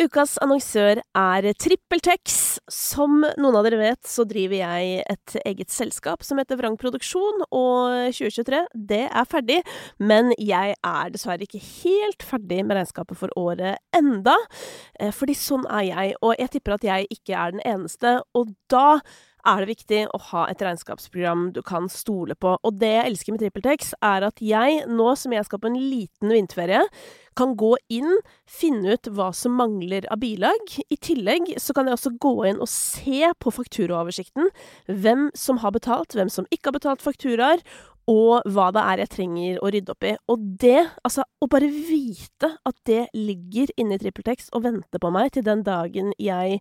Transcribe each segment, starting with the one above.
Ukas annonsør er TrippelTex. Som noen av dere vet, så driver jeg et eget selskap som heter Vrang Produksjon, og 2023, det er ferdig. Men jeg er dessverre ikke helt ferdig med regnskapet for året enda. Eh, fordi sånn er jeg, og jeg tipper at jeg ikke er den eneste. Og da er det viktig å ha et regnskapsprogram du kan stole på. Og det jeg elsker med TrippelTex, er at jeg, nå som jeg skal på en liten vinterferie, kan gå inn, finne ut hva som mangler av bilag. I tillegg så kan jeg også gå inn og se på fakturaoversikten hvem som har betalt, hvem som ikke har betalt fakturaer, og hva det er jeg trenger å rydde opp i. Og det, altså, å bare vite at det ligger inne i TrippelTex og venter på meg til den dagen jeg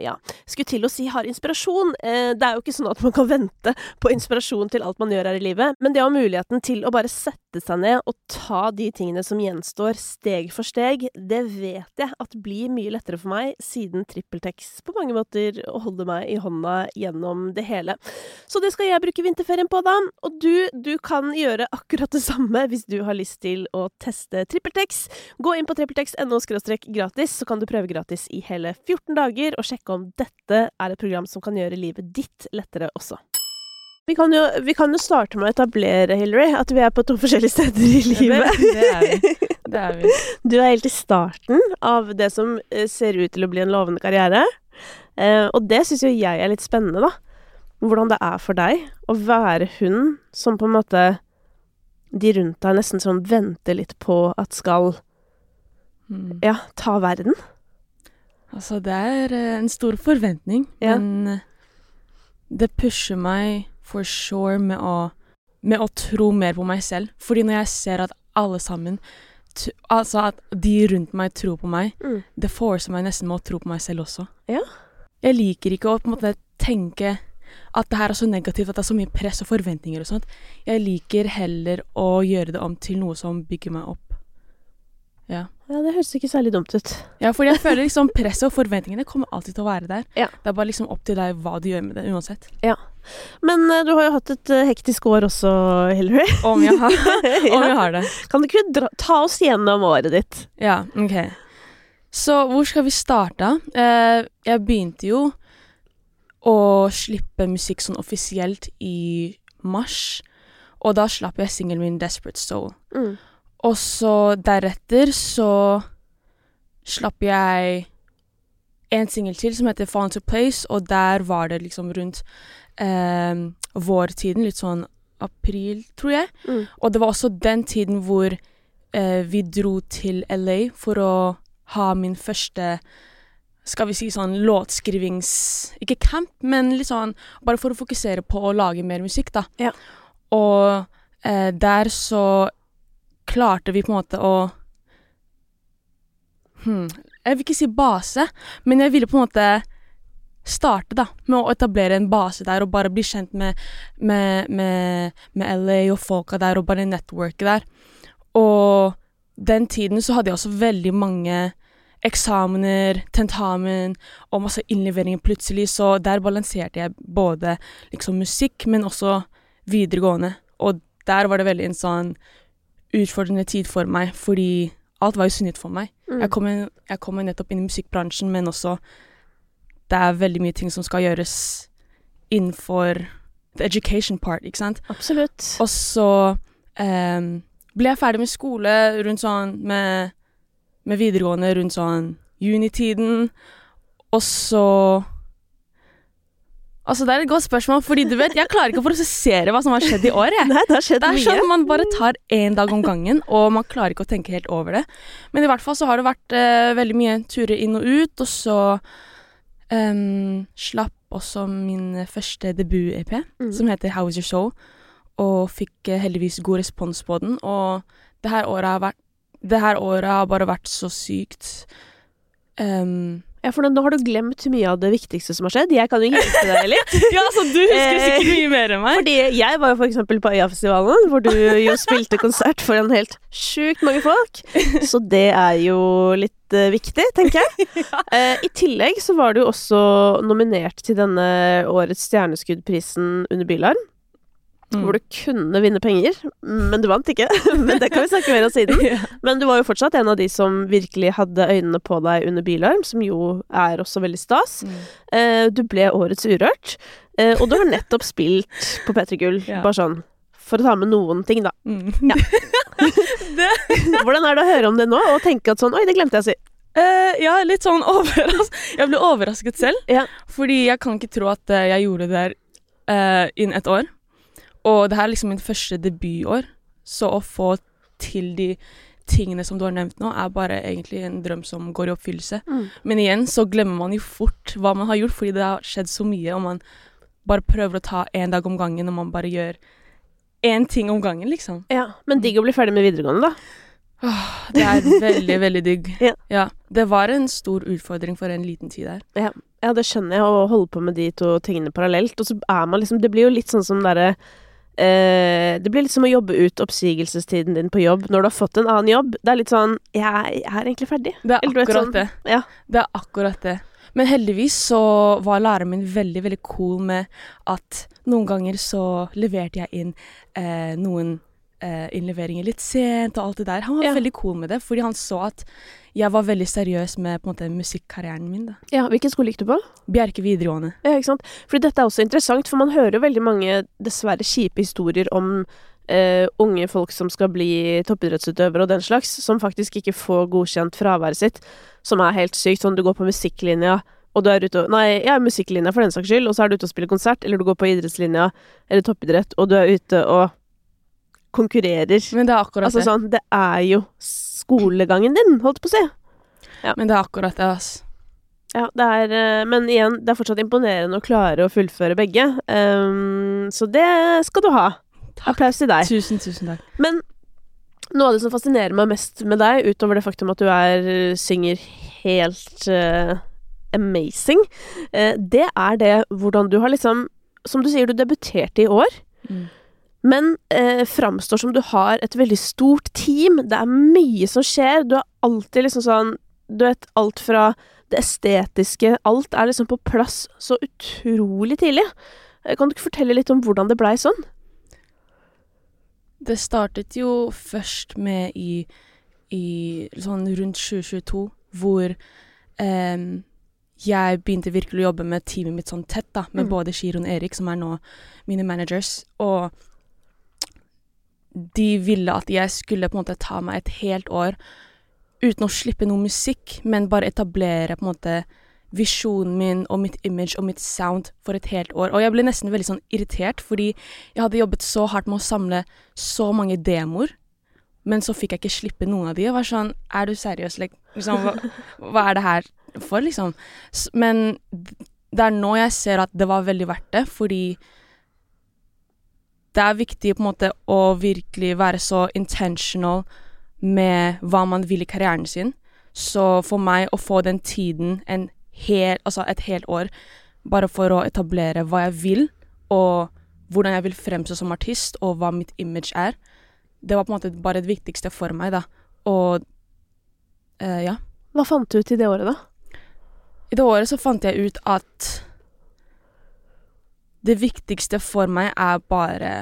ja, skulle til å si har inspirasjon. Eh, det er jo ikke sånn at man kan vente på inspirasjon til alt man gjør her i livet, men det å ha muligheten til å bare sette seg ned og ta de tingene som gjenstår, steg for steg, det vet jeg at blir mye lettere for meg, siden TrippelTex på mange måter holder meg i hånda gjennom det hele. Så det skal jeg bruke vinterferien på, da. Og du, du kan gjøre akkurat det samme hvis du har lyst til å teste TrippelTex. Gå inn på trippeltex.no gratis, så kan du prøve gratis i hele 14 dager. og sjekke om dette er et program som kan gjøre livet ditt lettere også. Vi kan, jo, vi kan jo starte med å etablere, Hillary, at vi er på to forskjellige steder i livet. Det, er vi. det er vi. Du er helt i starten av det som eh, ser ut til å bli en lovende karriere. Eh, og det syns jo jeg er litt spennende, da. Hvordan det er for deg å være hun som på en måte de rundt deg nesten sånn venter litt på at skal Mm. ja, ta verden. Altså, det er eh, en stor forventning, Ja. men det pusher meg for sure med å, med å tro mer på meg selv. Fordi når jeg ser at alle sammen Altså at de rundt meg tror på meg, Mm. det forcer meg nesten med å tro på meg selv også. Ja. Jeg liker ikke å på en måte tenke at det her er så negativt, at det er så mye press og forventninger og sånt. Jeg liker heller å gjøre det om til noe som bygger meg opp. Ja. Ja, det høres ikke særlig dumt ut. Ja, for jeg føler liksom presset og forventningene kommer alltid til å være der. Ja. Det er bare liksom opp til deg hva du gjør med det, uansett. Ja. Men eh, du har jo hatt et eh, hektisk år også, Hillary. Om jeg har, om jeg har det. Kan du ikke dra, ta oss gjennom året ditt? Ja, ok. Så hvor skal vi starte? Eh, jeg begynte jo å slippe musikk sånn offisielt i mars, og da slapp jeg singelen min 'Desperate Soul'. Mm. Og så deretter så slapp jeg en singel til som heter 'Fall Into Place', og der var det liksom rundt eh, vårtiden, litt sånn april, tror jeg. Mm. Og det var også den tiden hvor eh, vi dro til LA for å ha min første skal vi si sånn låtskrivings... Ikke camp, men litt sånn bare for å fokusere på å lage mer musikk, da. Ja. Og eh, der så klarte vi på en måte å hmm, Jeg vil ikke si base, men jeg ville på en måte starte da, med å etablere en base der og bare bli kjent med, med, med, med LA og folka der og bare networke der. Og den tiden så hadde jeg også veldig mange eksamener, tentamen og masse innleveringer plutselig, så der balanserte jeg både liksom musikk, men også videregående. Og der var det veldig en sånn utfordrende tid for meg, fordi alt var jo så nytt for meg. Mm. Jeg kom, jeg kom nettopp inn i musikkbransjen, men også det er veldig mye ting som skal gjøres innenfor the education part, ikke sant? Absolutt. Og så um, ble jeg ferdig med skole rundt sånn med, med videregående rundt sånn junitiden, og så Altså, det er et godt spørsmål, fordi du vet, jeg klarer ikke å prosessere hva som har skjedd i år, jeg. Nei, det har skjedd Det er mye. sånn man bare tar én dag om gangen, og man klarer ikke å tenke helt over det. Men i hvert fall så har det vært eh, veldig mye turer inn og ut, og så um, slapp også min første debut-EP, Mm. som heter How Is Your Soul, og fikk eh, heldigvis god respons på den. Og det her året har vært Det her året har bare vært så sykt. Em, Ja, for nå har du glemt mye av det viktigste som har skjedd. Jeg kan jo hjelpe deg litt. ja, så du husker Eh, sikkert mye mer enn meg. Fordi jeg var jo for eksempel på Øyafestivalen, hvor du jo spilte konsert for en helt sjukt mange folk. Så det er jo litt uh, viktig, tenker jeg. Eh, I tillegg så var du også nominert til denne årets Stjerneskuddprisen under Bylarm. Mm. hvor du kunne vinne penger, men du vant ikke. men det kan vi snakke mer om siden. Ja. Men du var jo fortsatt en av de som virkelig hadde øynene på deg under Bilarm, som jo er også veldig stas. Mm. Eh, du ble Årets Urørt, eh, og du har nettopp spilt på P3 Gull. Ja. Bare sånn for å ta med noen ting, da. Mm. Ja. Hvordan er det å høre om det nå, og tenke at sånn Oi, det glemte jeg å si. Uh, ja, litt sånn overrasket Jeg ble overrasket selv. Ja. Fordi jeg kan ikke tro at eh, jeg gjorde det der uh, innen et år. Og det her er liksom min første debutår, så å få til de tingene som du har nevnt nå, er bare egentlig en drøm som går i oppfyllelse. Mm. Men igjen så glemmer man jo fort hva man har gjort, fordi det har skjedd så mye, og man bare prøver å ta én dag om gangen, og man bare gjør én ting om gangen, liksom. Ja, Men digg å bli ferdig med videregående, da. Det er veldig, veldig digg. Ja. Det var en stor utfordring for en liten tid der. Ja, det skjønner jeg, å holde på med de to tingene parallelt. Og så er man liksom Det blir jo litt sånn som derre eh, Det blir litt som å jobbe ut oppsigelsestiden din på jobb når du har fått en annen jobb. Det er litt sånn Jeg, jeg er egentlig ferdig. Det er akkurat sånn- det. Ja. Det er akkurat det. Men heldigvis så var læreren min veldig, veldig cool med at noen ganger så leverte jeg inn eh, noen eh, innleveringer litt sent og alt det der. Han var Ja. veldig cool med det, fordi han så at jeg var veldig seriøs med på en måte musikkarrieren min. da. Ja, Hvilken skole gikk du på? Bjerke videregående. Ja, ikke sant? Fordi dette er også interessant, for man hører jo veldig mange dessverre kjipe historier om Uh, unge folk som skal bli toppidrettsutøvere og den slags, som faktisk ikke får godkjent fraværet sitt, som er helt sykt. Sånn du går på musikklinja, og du er ute og Nei, ja, musikklinja for den saks skyld, og så er du ute og spiller konsert, eller du går på idrettslinja eller toppidrett, og du er ute og konkurrerer. Men det er akkurat Altså det. sånn, det er jo skolegangen din, holdt på å si. Men det er akkurat det, ass. Ja, det er eh, Men igjen, det er fortsatt imponerende å klare å fullføre begge. Um, så det skal du ha. Applaus til deg. Tusen, tusen takk. Men noe av det som fascinerer meg mest med deg, utover det faktum at du er synger helt uh, amazing, uh, det er det hvordan du har liksom Som du sier, du debuterte i år. Mm. Men eh, framstår som du har et veldig stort team. Det er mye som skjer. Du er alltid liksom sånn Du vet, alt fra det estetiske Alt er liksom på plass så utrolig tidlig. Eh, Kan du ikke fortelle litt om hvordan det blei sånn? Det startet jo først med i, i sånn rundt 2022, hvor eh, jeg begynte virkelig å jobbe med teamet mitt sånn tett, da, med Mm. både Shiron og Erik, som er nå mine managers, og de ville at jeg skulle på en måte ta meg et helt år uten å slippe noe musikk, men bare etablere på en måte visjonen min og mitt image og mitt sound for et helt år. Og jeg ble nesten veldig sånn irritert, fordi jeg hadde jobbet så hardt med å samle så mange demoer, men så fikk jeg ikke slippe noen av de. Jeg var sånn Er du seriøs? Liksom, hva, hva er det her for, liksom? Men det er nå jeg ser at det var veldig verdt det, fordi det er viktig på en måte å virkelig være så intentional med hva man vil i karrieren sin. Så for meg å få den tiden, en hel, altså et helt år, bare for å etablere hva jeg vil, og hvordan jeg vil fremstå som artist, og hva mitt image er, det var på en måte bare det viktigste for meg, da. Og eh, ja. Hva fant du ut i det året, da? I det året så fant jeg ut at det viktigste for meg er bare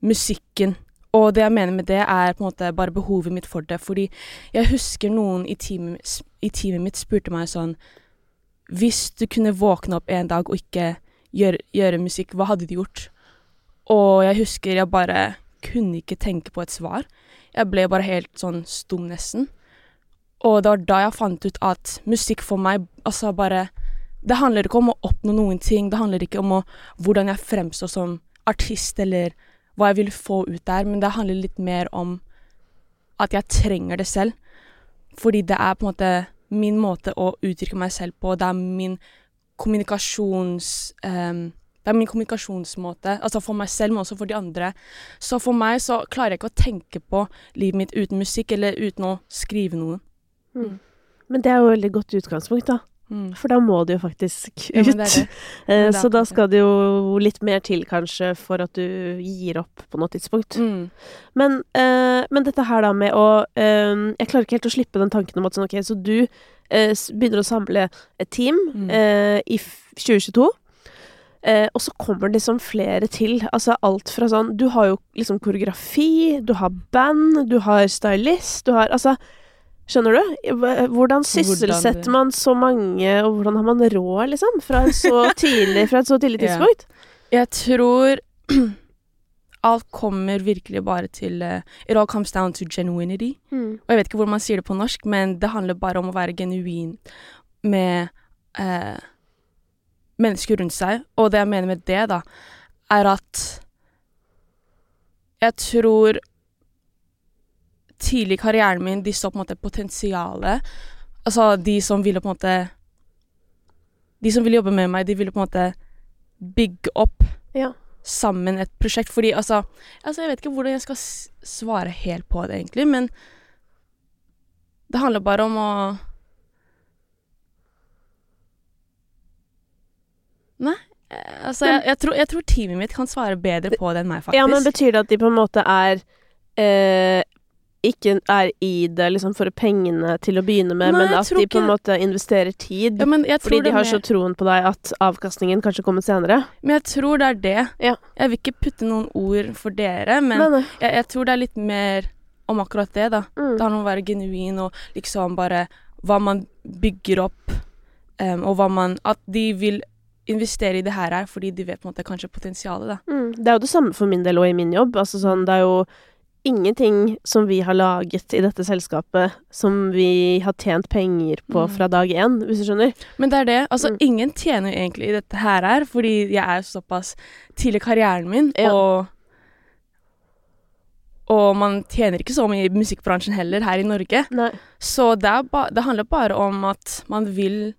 musikken. Og det jeg mener med det, er på en måte bare behovet mitt for det. Fordi jeg husker noen i teamet, i teamet mitt spurte meg sånn Hvis du kunne våkne opp en dag og ikke gjøre, gjøre musikk, hva hadde du gjort? Og jeg husker jeg bare kunne ikke tenke på et svar. Jeg ble bare helt sånn stum, nesten. Og det var da jeg fant ut at musikk for meg, altså bare Det handler ikke om å oppnå noen ting, det handler ikke om å, hvordan jeg fremstår som artist, eller hva jeg vil få ut der, men det handler litt mer om at jeg trenger det selv. Fordi det er på en måte min måte å uttrykke meg selv på, det er min kommunikasjons... Um, det er min kommunikasjonsmåte, altså for meg selv, men også for de andre. Så for meg så klarer jeg ikke å tenke på livet mitt uten musikk, eller uten å skrive noe. Men det er jo et veldig godt utgangspunkt, da. Mm. For da må det jo faktisk ut. Ja, det det. Eh, det så da skal det jo litt mer til, kanskje, for at du gir opp på noe tidspunkt. Mm. Men, uh, men dette her da med å uh, Jeg klarer ikke helt å slippe den tanken om at sånn, ok, så du uh, begynner å samle et team Mm. i 2022. Eh, og så kommer det liksom flere til. Altså alt fra sånn Du har jo liksom koreografi, du har band, du har stylist, du har Altså, skjønner du? Hvordan sysselsetter man så mange, og hvordan har man råd, liksom? Fra, så tidlig, fra et så tidlig Ja. tidspunkt? Jeg tror alt kommer virkelig bare til uh, It all comes down to genuinity. Mm. Og jeg vet ikke hvordan man sier det på norsk, men det handler bare om å være genuin med uh, mennesker rundt seg. Og det jeg mener med det, da, er at jeg tror tidlig i karrieren min de så på en måte potensialet. Altså de som ville på en måte De som ville jobbe med meg, de ville på en måte bygge opp Ja. sammen et prosjekt. Fordi altså, altså Jeg vet ikke hvordan jeg skal svare helt på det, egentlig, men det handler bare om å Nei. Altså, jeg, jeg, tror, jeg tror teamet mitt kan svare bedre på det enn meg, faktisk. Ja, men betyr det at de på en måte er eh, ikke er i det liksom for pengene til å begynne med, Nei, men at de på en måte investerer tid? ja, fordi de har så troen på deg at avkastningen kanskje kommer senere? Men jeg tror det er det. Ja. Jeg vil ikke putte noen ord for dere, men Nei, jeg, jeg tror det er litt mer om akkurat det, da. Mm. Det handler om å være genuin og liksom bare hva man bygger opp, um, og hva man At de vil investere i det her fordi de vet på en måte kanskje potensialet, da. Mm. Det er jo det samme for min del og i min jobb. Altså sånn, det er jo ingenting som vi har laget i dette selskapet som vi har tjent penger på Mm. fra dag én, hvis du skjønner. Men det er det. Altså, Mm. ingen tjener jo egentlig i dette her her, fordi jeg er såpass tidlig i karrieren min, Ja. og og man tjener ikke så mye i musikkbransjen heller her i Norge. Nei. Så det, er ba det handler bare om at man vil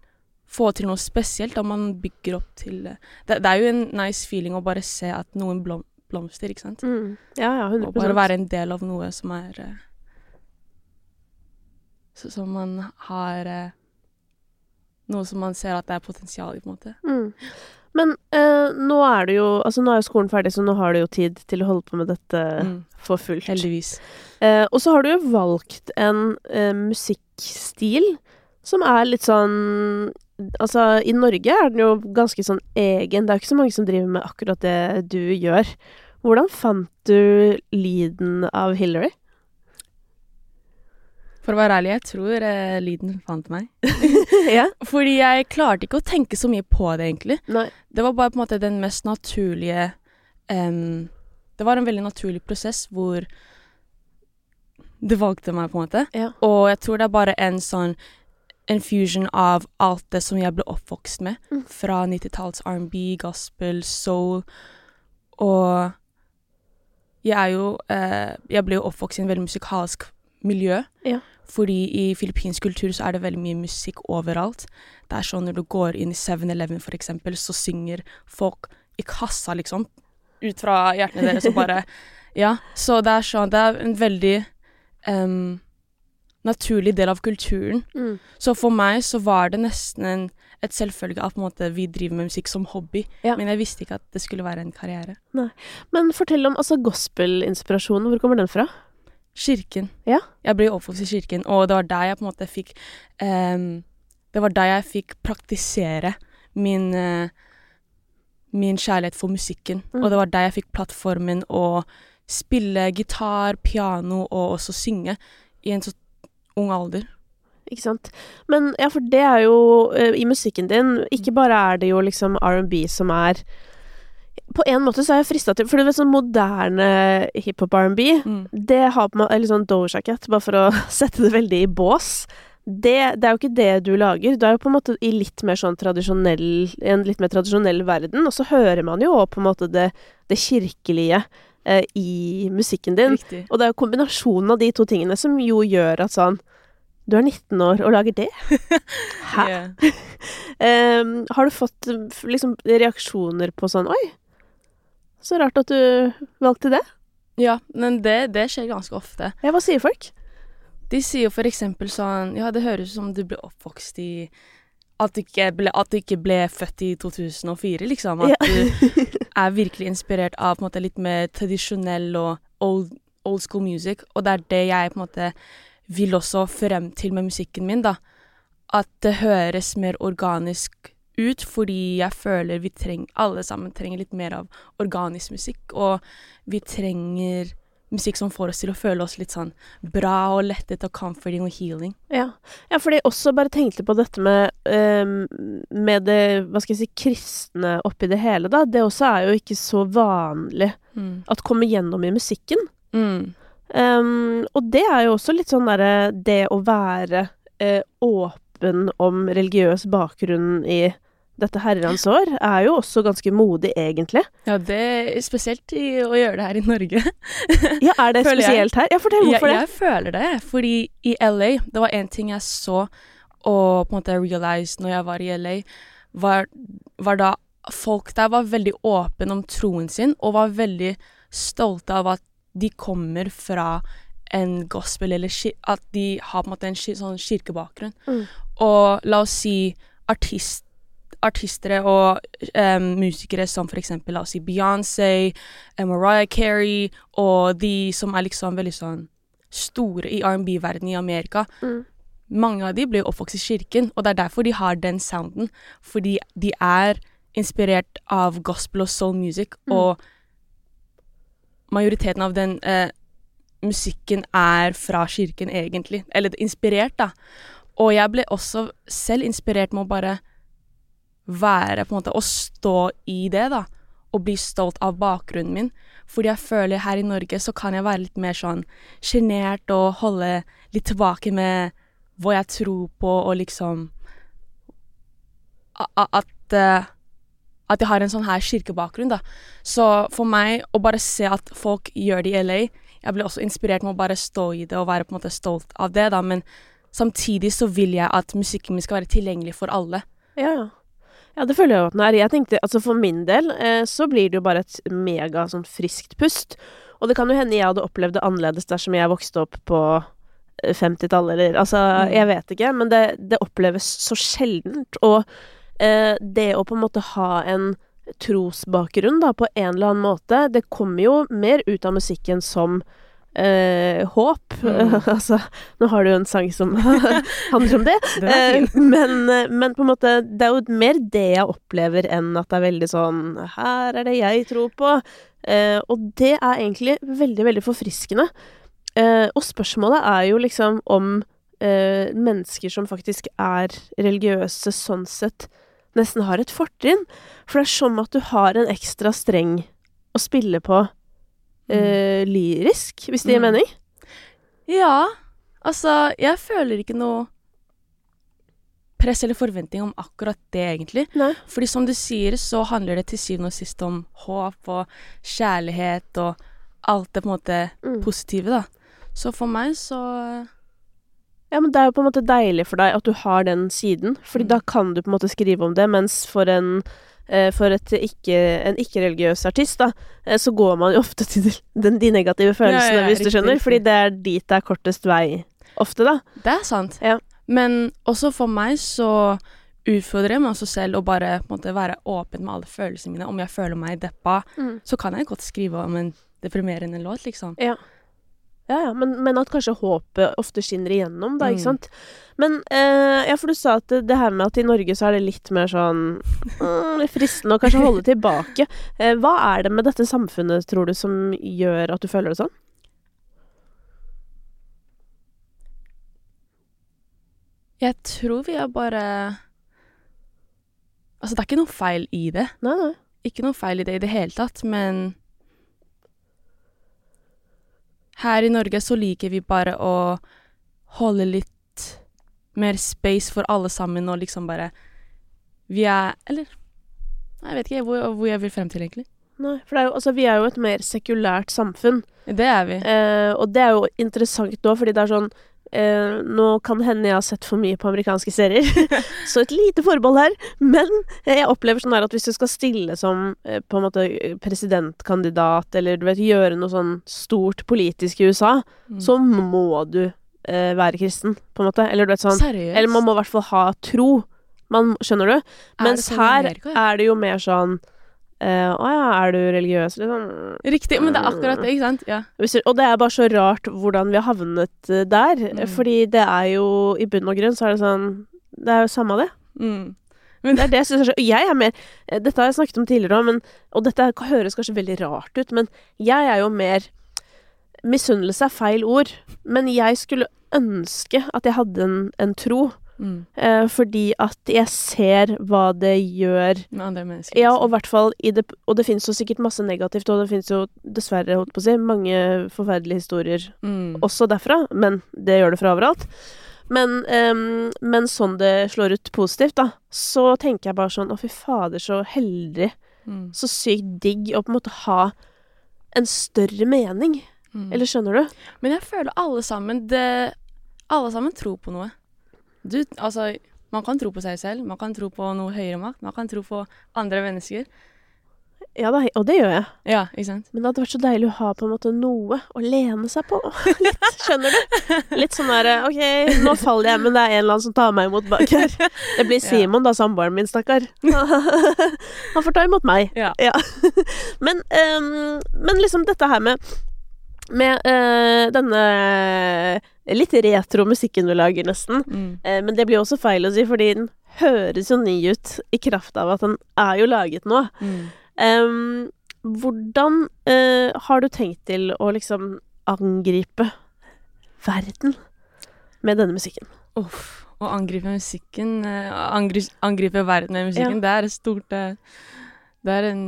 få til noe spesielt, og man bygger opp til det. Det, det er jo en nice feeling å bare se at noen blom blomster, ikke sant? Mm. Ja, ja, 100 Og bare være en del av noe som er så, Som man har eh, Noe som man ser at det er potensial i, på en måte. Mm. Men eh, nå er du jo Altså, nå er jo skolen ferdig, så nå har du jo tid til å holde på med dette Mm. for fullt. Heldigvis. Eh, og så har du jo valgt en eh, musikkstil som er litt sånn Altså, i Norge er den jo ganske sånn egen. Det er jo ikke så mange som driver med akkurat det du gjør. Hvordan fant du lyden av Hillary? For å være ærlig, jeg tror eh, lyden fant meg. ja? Fordi jeg klarte ikke å tenke så mye på det, egentlig. Nei. Det var bare på en måte den mest naturlige um, Det var en veldig naturlig prosess hvor det valgte meg, på en måte. Ja. Og jeg tror det er bare en sånn en fusion av alt det som jeg ble oppvokst med. Mm. Fra 90-tallets R&B, gospel, soul. Og jeg er jo eh, Jeg ble jo oppvokst i en veldig musikalsk miljø. Ja. Fordi i filippinsk kultur så er det veldig mye musikk overalt. Det er sånn når du går inn i 7-Eleven for eksempel, så synger folk i kassa, liksom. Ut fra hjertene deres og bare Ja. Så det er sånn Det er en veldig em, naturlig del av kulturen. Mm. Så for meg så var det nesten en, et selvfølge at måte, vi driver med musikk som hobby. Ja. Men jeg visste ikke at det skulle være en karriere. Men fortell om altså gospelinspirasjonen. Hvor kommer den fra? Kirken. Ja. Jeg ble oppvokst i kirken, og det var der jeg på en måte fikk um, Det var der jeg fikk praktisere min uh, min kjærlighet for musikken. Mm. Og det var der jeg fikk plattformen å spille gitar, piano og også synge i en så ung alder. Ikke sant. Men ja, for det er jo eh, I musikken din Ikke bare er det jo liksom R&B som er På en måte så er jeg frista til For du vet sånn moderne hiphop R&B Mm. Det har på måte Eller sånn Doja Cat, bare for å sette det veldig i bås. Det, det er jo ikke det du lager. Du er jo på en måte i litt mer sånn tradisjonell En litt mer tradisjonell verden, og så hører man jo også på en måte det, det kirkelige eh, i musikken din. Riktig. Og det er kombinasjonen av de to tingene som jo gjør at sånn Du er 19 år og lager det? Hæ? Yeah. Ehm, har du fått liksom reaksjoner på sånn Oi, så rart at du valgte det. Ja, men det, det skjer ganske ofte. Ja, hva sier folk? De sier for eksempel sånn Ja, det høres ut som du ble oppvokst i at du, ble, at du ikke ble født i 2004, liksom. At Ja. du er virkelig inspirert av på en måte litt mer tradisjonell og old, old school music. Og det er det jeg på en måte vil også frem til med musikken min, da. At det høres mer organisk ut fordi jeg føler vi trenger Alle sammen trenger litt mer av organisk musikk, og vi trenger musikk som får oss til å føle oss litt sånn bra og lettet og comforting og healing. Ja. ja, fordi også bare tenkte på dette med, um, med det, hva skal jeg si, kristne oppi det hele, da. Det også er jo ikke så vanlig Mm. at kommer gjennom i musikken. Mm. Um, og det er jo også litt sånn derre Det å være uh, åpen om religiøs bakgrunn i dette herrens år, er jo også ganske modig, egentlig. Ja, det er spesielt i, å gjøre det her i Norge. Ja, er det Føler jeg. spesielt her? Ja, fortell jeg, hvorfor det. jeg føler det, fordi i LA Det var en ting jeg så og på en måte realized når jeg var i LA, var, var da folk der var veldig åpne om troen sin og var veldig stolte av at de kommer fra en gospel, eller at de har på en måte en sånn kirkebakgrunn. Mm. Og la oss si artist, artistere og um, musikere som for eksempel la oss si Beyoncé, eh, Mariah Carey og de som er liksom veldig sånn store i R&B-verdenen i Amerika. Mm. Mange av de ble oppvokst i kirken, og det er derfor de har den sounden. Fordi de er inspirert av gospel og soul music, Mm. og majoriteten av den eh, musikken er fra kirken, egentlig. Eller inspirert, da. Og jeg ble også selv inspirert med å bare være på en måte Å stå i det, da. Og bli stolt av bakgrunnen min. Fordi jeg føler her i Norge så kan jeg være litt mer sånn sjenert og holde litt tilbake med hva jeg tror på, og liksom At eh, At jeg har en sånn her kirkebakgrunn, da. Så for meg å bare se at folk gjør det i LA Jeg ble også inspirert med å bare stå i det og være på en måte stolt av det, da. Men samtidig så vil jeg at musikken min skal være tilgjengelig for alle. Ja, ja. Ja, det føler jeg jo at den er. Jeg tenkte, altså For min del eh, så blir det jo bare et mega sånn friskt pust. Og det kan jo hende jeg hadde opplevd det annerledes dersom jeg vokste opp på eh, 50-tallet, eller Altså, Mm. jeg vet ikke, men det, det oppleves så sjeldent. Og eh, det å på en måte ha en trosbakgrunn, da, på en eller annen måte, det kommer jo mer ut av musikken som eh, håp. Mm. altså, nå har du jo en sang som handler om det. Eh, men, eh, men på en måte, det er jo mer det jeg opplever enn at det er veldig sånn Her er det jeg tror på. Eh, og det er egentlig veldig, veldig forfriskende. Eh, og spørsmålet er jo liksom om eh, mennesker som faktisk er religiøse sånn sett, nesten har et fortrinn. For det er som at du har en ekstra streng å spille på eh, lyrisk, hvis det gir Mm. mening. Ja, altså Jeg føler ikke noe press eller forventning om akkurat det, egentlig. Nei. Fordi som du sier, så handler det til syvende og sist om håp og kjærlighet og alt det på en måte Mm. positive, da. Så for meg så Ja, men det er jo på en måte deilig for deg at du har den siden, fordi Mm. da kan du på en måte skrive om det, mens for en for et ikke, en ikke-religiøs artist, da, eh, så går man jo ofte til den, de negative følelsene, ja, hvis du skjønner, riktig. fordi det er dit det er kortest vei ofte, da. Det er sant. Ja. Men også for meg så utfordrer jeg meg også selv å bare måte være åpen med alle følelsene mine. Om jeg føler meg deppa, så kan jeg godt skrive om en deprimerende låt, liksom. Ja. Ja, ja, men, men at kanskje håpet ofte skinner igjennom, da, ikke Mm. sant. Men eh, ja, for du sa at det, her med at i Norge så er det litt mer sånn mm, fristende å kanskje holde tilbake. Eh, hva er det med dette samfunnet, tror du, som gjør at du føler det sånn? Jeg tror vi er bare Altså, det er ikke noe feil i det. Nei, nei. Ikke noe feil i det i det hele tatt, men Her i Norge så liker vi bare å holde litt mer space for alle sammen, og liksom bare Vi er Eller Jeg vet ikke hvor, hvor jeg vil frem til, egentlig. Nei, for det er jo, altså, vi er jo et mer sekulært samfunn. Det er vi. Eh, og det er jo interessant nå, fordi det er sånn eh, Nå kan hende jeg har sett for mye på amerikanske serier, så et lite forbehold her. Men jeg opplever sånn her at hvis du skal stille som eh, på en måte presidentkandidat, eller du vet, gjøre noe sånn stort politisk i USA, Mm. så må du eh, være kristen, på en måte. Eller du vet sånn Seriøst? Eller man må i hvert fall ha tro. Man, skjønner du? Mens sånn her Amerika, ja? er det jo mer sånn eh, Å ja, er du religiøs, liksom? Riktig, men det er akkurat det, ikke sant? Ja. Og det er bare så rart hvordan vi har havnet eh, der. Mm. Fordi det er jo I bunn og grunn så er det sånn Det er jo samme det. Mm. Men- det er det jeg syns Jeg er mer eh, Dette har jeg snakket om tidligere òg, Og dette høres kanskje veldig rart ut, men jeg er jo mer Misunnelse er feil ord, men jeg skulle ønske at jeg hadde en, en tro, Mm. eh, fordi at jeg ser hva det gjør Med andre mennesker. Ja, og det Og det finnes jo sikkert masse negativt, og det finnes jo dessverre, holdt på å si, mange forferdelige historier mm. også derfra, men det gjør det fra overalt. Men, um, men sånn det slår ut positivt, da, så tenker jeg bare sånn Å, fy fader, så heldig. Mm. Så sykt digg å på en måte ha en større mening. Mm. Eller skjønner du? Men jeg føler alle sammen det, Alle sammen tror på noe. Du, altså Man kan tro på seg selv, man kan tro på noe høyere makt, man kan tro på andre mennesker. Ja da, og det gjør jeg. Ja, ikke sant? Men det hadde vært så deilig å ha på en måte noe å lene seg på. Litt, skjønner du? Litt sånn derre OK, nå faller jeg, men det er en eller annen som tar meg imot bak her. Det blir Ja. Simon, da, samboeren min, stakkar. Han får ta imot meg. Ja. Men, um, men liksom dette her med med eh, denne litt retro musikken du lager, nesten. Mm. Eh, men det blir også feil å si, fordi den høres jo ny ut i kraft av at den er jo laget nå. Mm. Eh, hvordan eh, har du tenkt til å liksom angripe verden med denne musikken? Uff. Å angripe musikken eh, angri Angripe verden med musikken, det er et stort eh, Det er en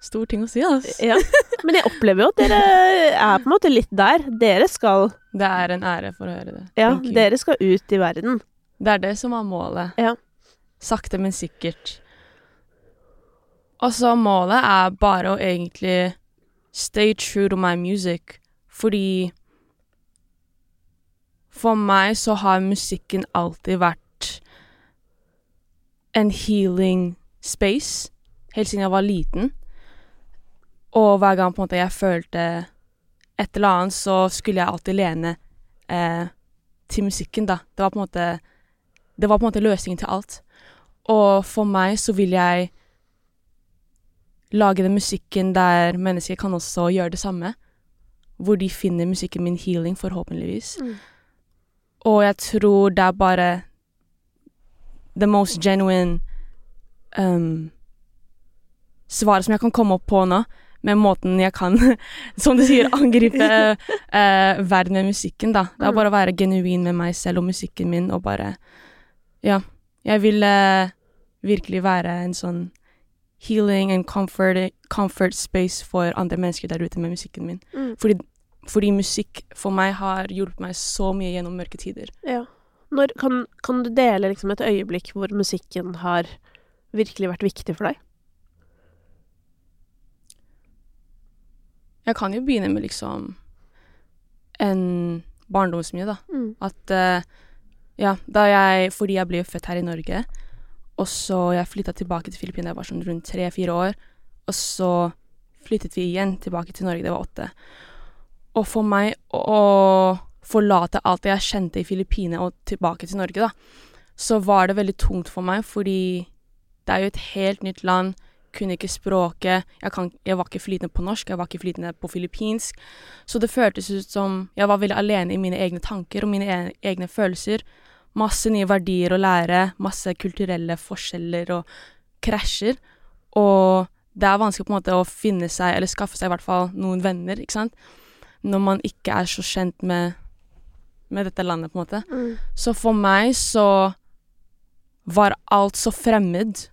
stor ting å si, altså. Ja. Men jeg opplever jo at dere er på en måte litt der. Dere skal Det er en ære for å høre det. Ja, dere skal ut i verden. Det er det som er målet. Ja. Sakte, men sikkert. Og så målet er bare å egentlig stay true to my music, fordi For meg så har musikken alltid vært en healing space, helt siden jeg var liten. Og hver gang på en måte jeg følte et eller annet, så skulle jeg alltid lene eh, til musikken, da. Det var på en måte Det var på en måte løsningen til alt. Og for meg så vil jeg lage den musikken der mennesker kan også gjøre det samme. Hvor de finner musikken min healing, forhåpentligvis. Mm. Og jeg tror det er bare the most genuine um, svaret som jeg kan komme opp på nå, med måten jeg kan, som du sier, angripe eh, verden med musikken, da. Det er Mm. bare å være genuin med meg selv og musikken min, og bare Ja. Jeg vil eh, virkelig være en sånn healing and comfort, comfort space for andre mennesker der ute med musikken min. Mm. Fordi, fordi musikk for meg har hjulpet meg så mye gjennom mørke tider. Ja. Når, kan, kan du dele liksom et øyeblikk hvor musikken har virkelig vært viktig for deg? Jeg kan jo begynne med liksom en barndomsminne, da. Mm. At uh, ja, da jeg Fordi jeg ble født her i Norge, og så jeg flytta tilbake til Filippinene jeg var sånn rundt tre-fire år, og så flyttet vi igjen tilbake til Norge det var åtte. Og for meg å forlate alt det jeg kjente i Filippinene og tilbake til Norge, da, så var det veldig tungt for meg, fordi det er jo et helt nytt land. Kunne ikke språket. Jeg, kan, jeg var ikke flytende på norsk, jeg var ikke flytende på filippinsk. Så det føltes ut som jeg var veldig alene i mine egne tanker og mine e egne følelser. Masse nye verdier å lære, masse kulturelle forskjeller og krasjer. Og det er vanskelig på en måte å finne seg, eller skaffe seg i hvert fall noen venner, ikke sant. Når man ikke er så kjent med, med dette landet, på en måte. Mm. Så for meg så var alt så fremmed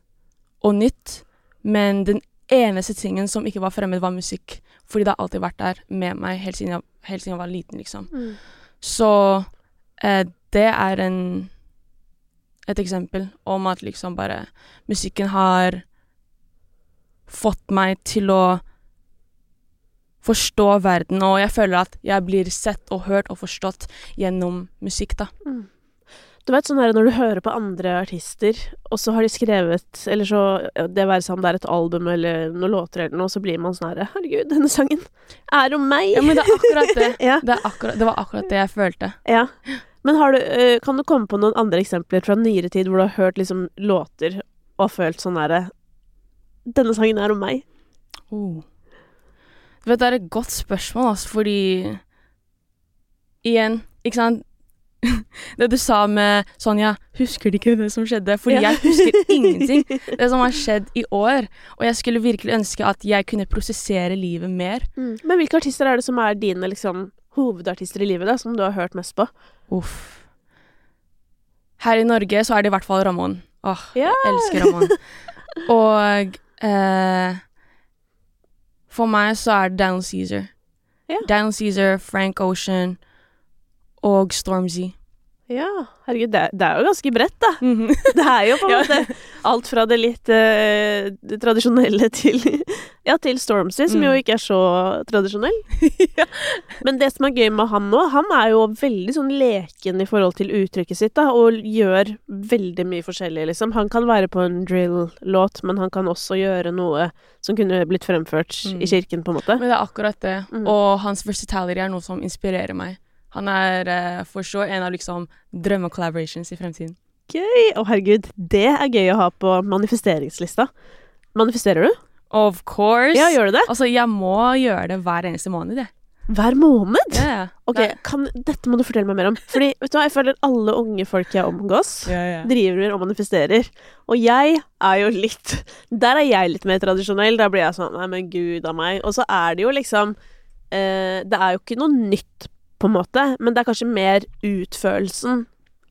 og nytt, men den eneste tingen som ikke var fremmed, var musikk. Fordi det har alltid vært der med meg helt siden jeg, helt siden jeg var liten, liksom. Mm. Så eh, det er en et eksempel om at liksom bare musikken har fått meg til å forstå verden, og jeg føler at jeg blir sett og hørt og forstått gjennom musikk, da. Mm. Du vet sånn her når du hører på andre artister, og så har de skrevet Eller så Det være seg om det er et album eller noen låter eller noe, så blir man sånn her Herregud, denne sangen er om meg! Ja, men det er akkurat det. ja, Det, er akkurat, det var akkurat det jeg følte. ja. Men har du, øh, kan du komme på noen andre eksempler fra nyere tid hvor du har hørt liksom låter og har følt sånn herre Denne sangen er om meg. Oh. Du vet, det er et godt spørsmål, altså, fordi Igjen, ikke sant Det du sa med Sonja, husker du ikke det som skjedde? Fordi Ja. jeg husker ingenting. Det som har skjedd i år. Og jeg skulle virkelig ønske at jeg kunne prosessere livet mer. Men hvilke artister er det som er dine liksom, hovedartister i livet, da, som du har hørt mest på? Uff. Her i Norge så er det i hvert fall Ramón. Åh, Ja. jeg elsker Ramón. Og eh, for meg så er det Daniel Caesar. Ja. Daniel Caesar, Frank Ocean og Stormzy. Ja, herregud, det, det er jo ganske bredt, da. Mhm. Det er jo på en Ja. måte alt fra det litt eh, det tradisjonelle til Ja, til Stormzy, som Mm. jo ikke er så tradisjonell. Ja. Men det som er gøy med han nå, han er jo veldig sånn leken i forhold til uttrykket sitt, da, og gjør veldig mye forskjellig, liksom. Han kan være på en drill-låt, men han kan også gjøre noe som kunne blitt fremført Mm. i kirken, på en måte. Men det er akkurat det. Mm. Og hans versatility er noe som inspirerer meg. Han er eh, for så en av liksom drømme-collaborations i fremtiden. Gøy! Å, herregud, det er gøy å ha på manifesteringslista. Manifesterer du? Of course! Ja, gjør du det? Altså, jeg må gjøre det hver eneste måned, jeg. Hver måned? Ja, ja. Ok, kan, Dette må du fortelle meg mer om. Fordi vet du hva, jeg føler alle unge folk jeg omgås, Ja, ja. driver og manifesterer. Og jeg er jo litt Der er jeg litt mer tradisjonell. Da blir jeg sånn Nei, men gud a meg. Og så er det jo liksom eh, Det er jo ikke noe nytt, på en måte, men det er kanskje mer utførelsen.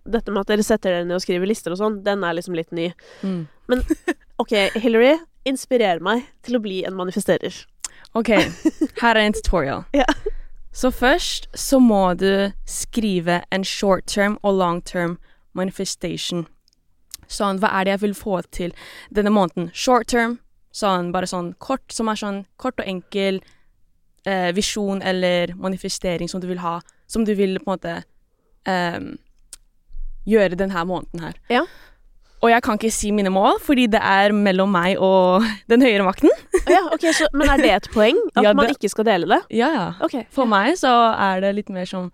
Dette med at dere setter dere ned og skriver lister og sånn, den er liksom litt ny. Mm. Ok, Hillary, inspirer meg til å bli en manifesterer. Ok, her er en tutorial. Ja. Så først så må du skrive en short term og long term manifestation. Sånn, hva er det jeg vil få til denne måneden? Short term, sånn bare sånn kort, som er sånn kort og enkel eh, visjon eller manifestering som du vil ha, som du vil på en måte ehm, gjøre denne måneden her. Ja. Og jeg kan ikke si mine mål, fordi det er mellom meg og den høyere makten. Ja, ok, så, Men er det et poeng? At Ja, man ikke skal dele det? Ja, ja. Okay, For ja, meg så er det litt mer som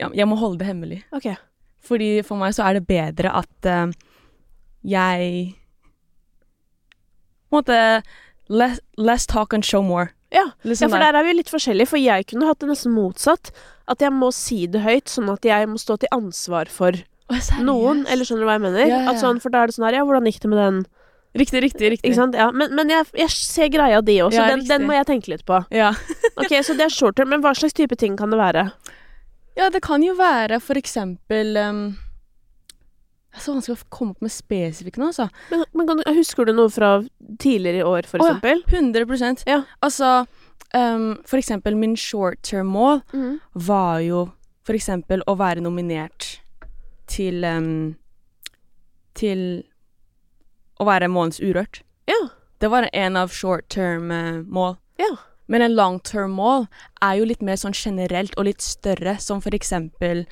ja, Jeg må holde det hemmelig. Okay. Fordi for meg så er det bedre at uh, jeg På en måte less, less talk and show more. Ja, Liksom Ja, for der. er vi litt forskjellige, for jeg kunne hatt det nesten motsatt. At jeg må si det høyt, sånn at jeg må stå til ansvar for oh, noen. Eller skjønner du hva jeg mener? Ja, ja, sånn, For da er det sånn her Ja, hvordan gikk det med den? Riktig, riktig, riktig. Ikke sant? Ja, men, men jeg, jeg ser greia di også. Den, den må jeg tenke litt på. Ja. Ok, Så det er short term, men hva slags type ting kan det være? ja, det kan jo være for eksempel um, Det er så vanskelig å komme opp med spesifikke nå, altså. Men, men kan, Husker du noe fra tidligere i år, for ja. eksempel? 100 Ja. Altså, um, for eksempel min short term-mål mm. var jo for eksempel å være nominert til um, Til å være månedens Urørt. Ja. Det var en av short term-mål. Ja. Men en long term-mål er jo litt mer sånn generelt og litt større, som for eksempel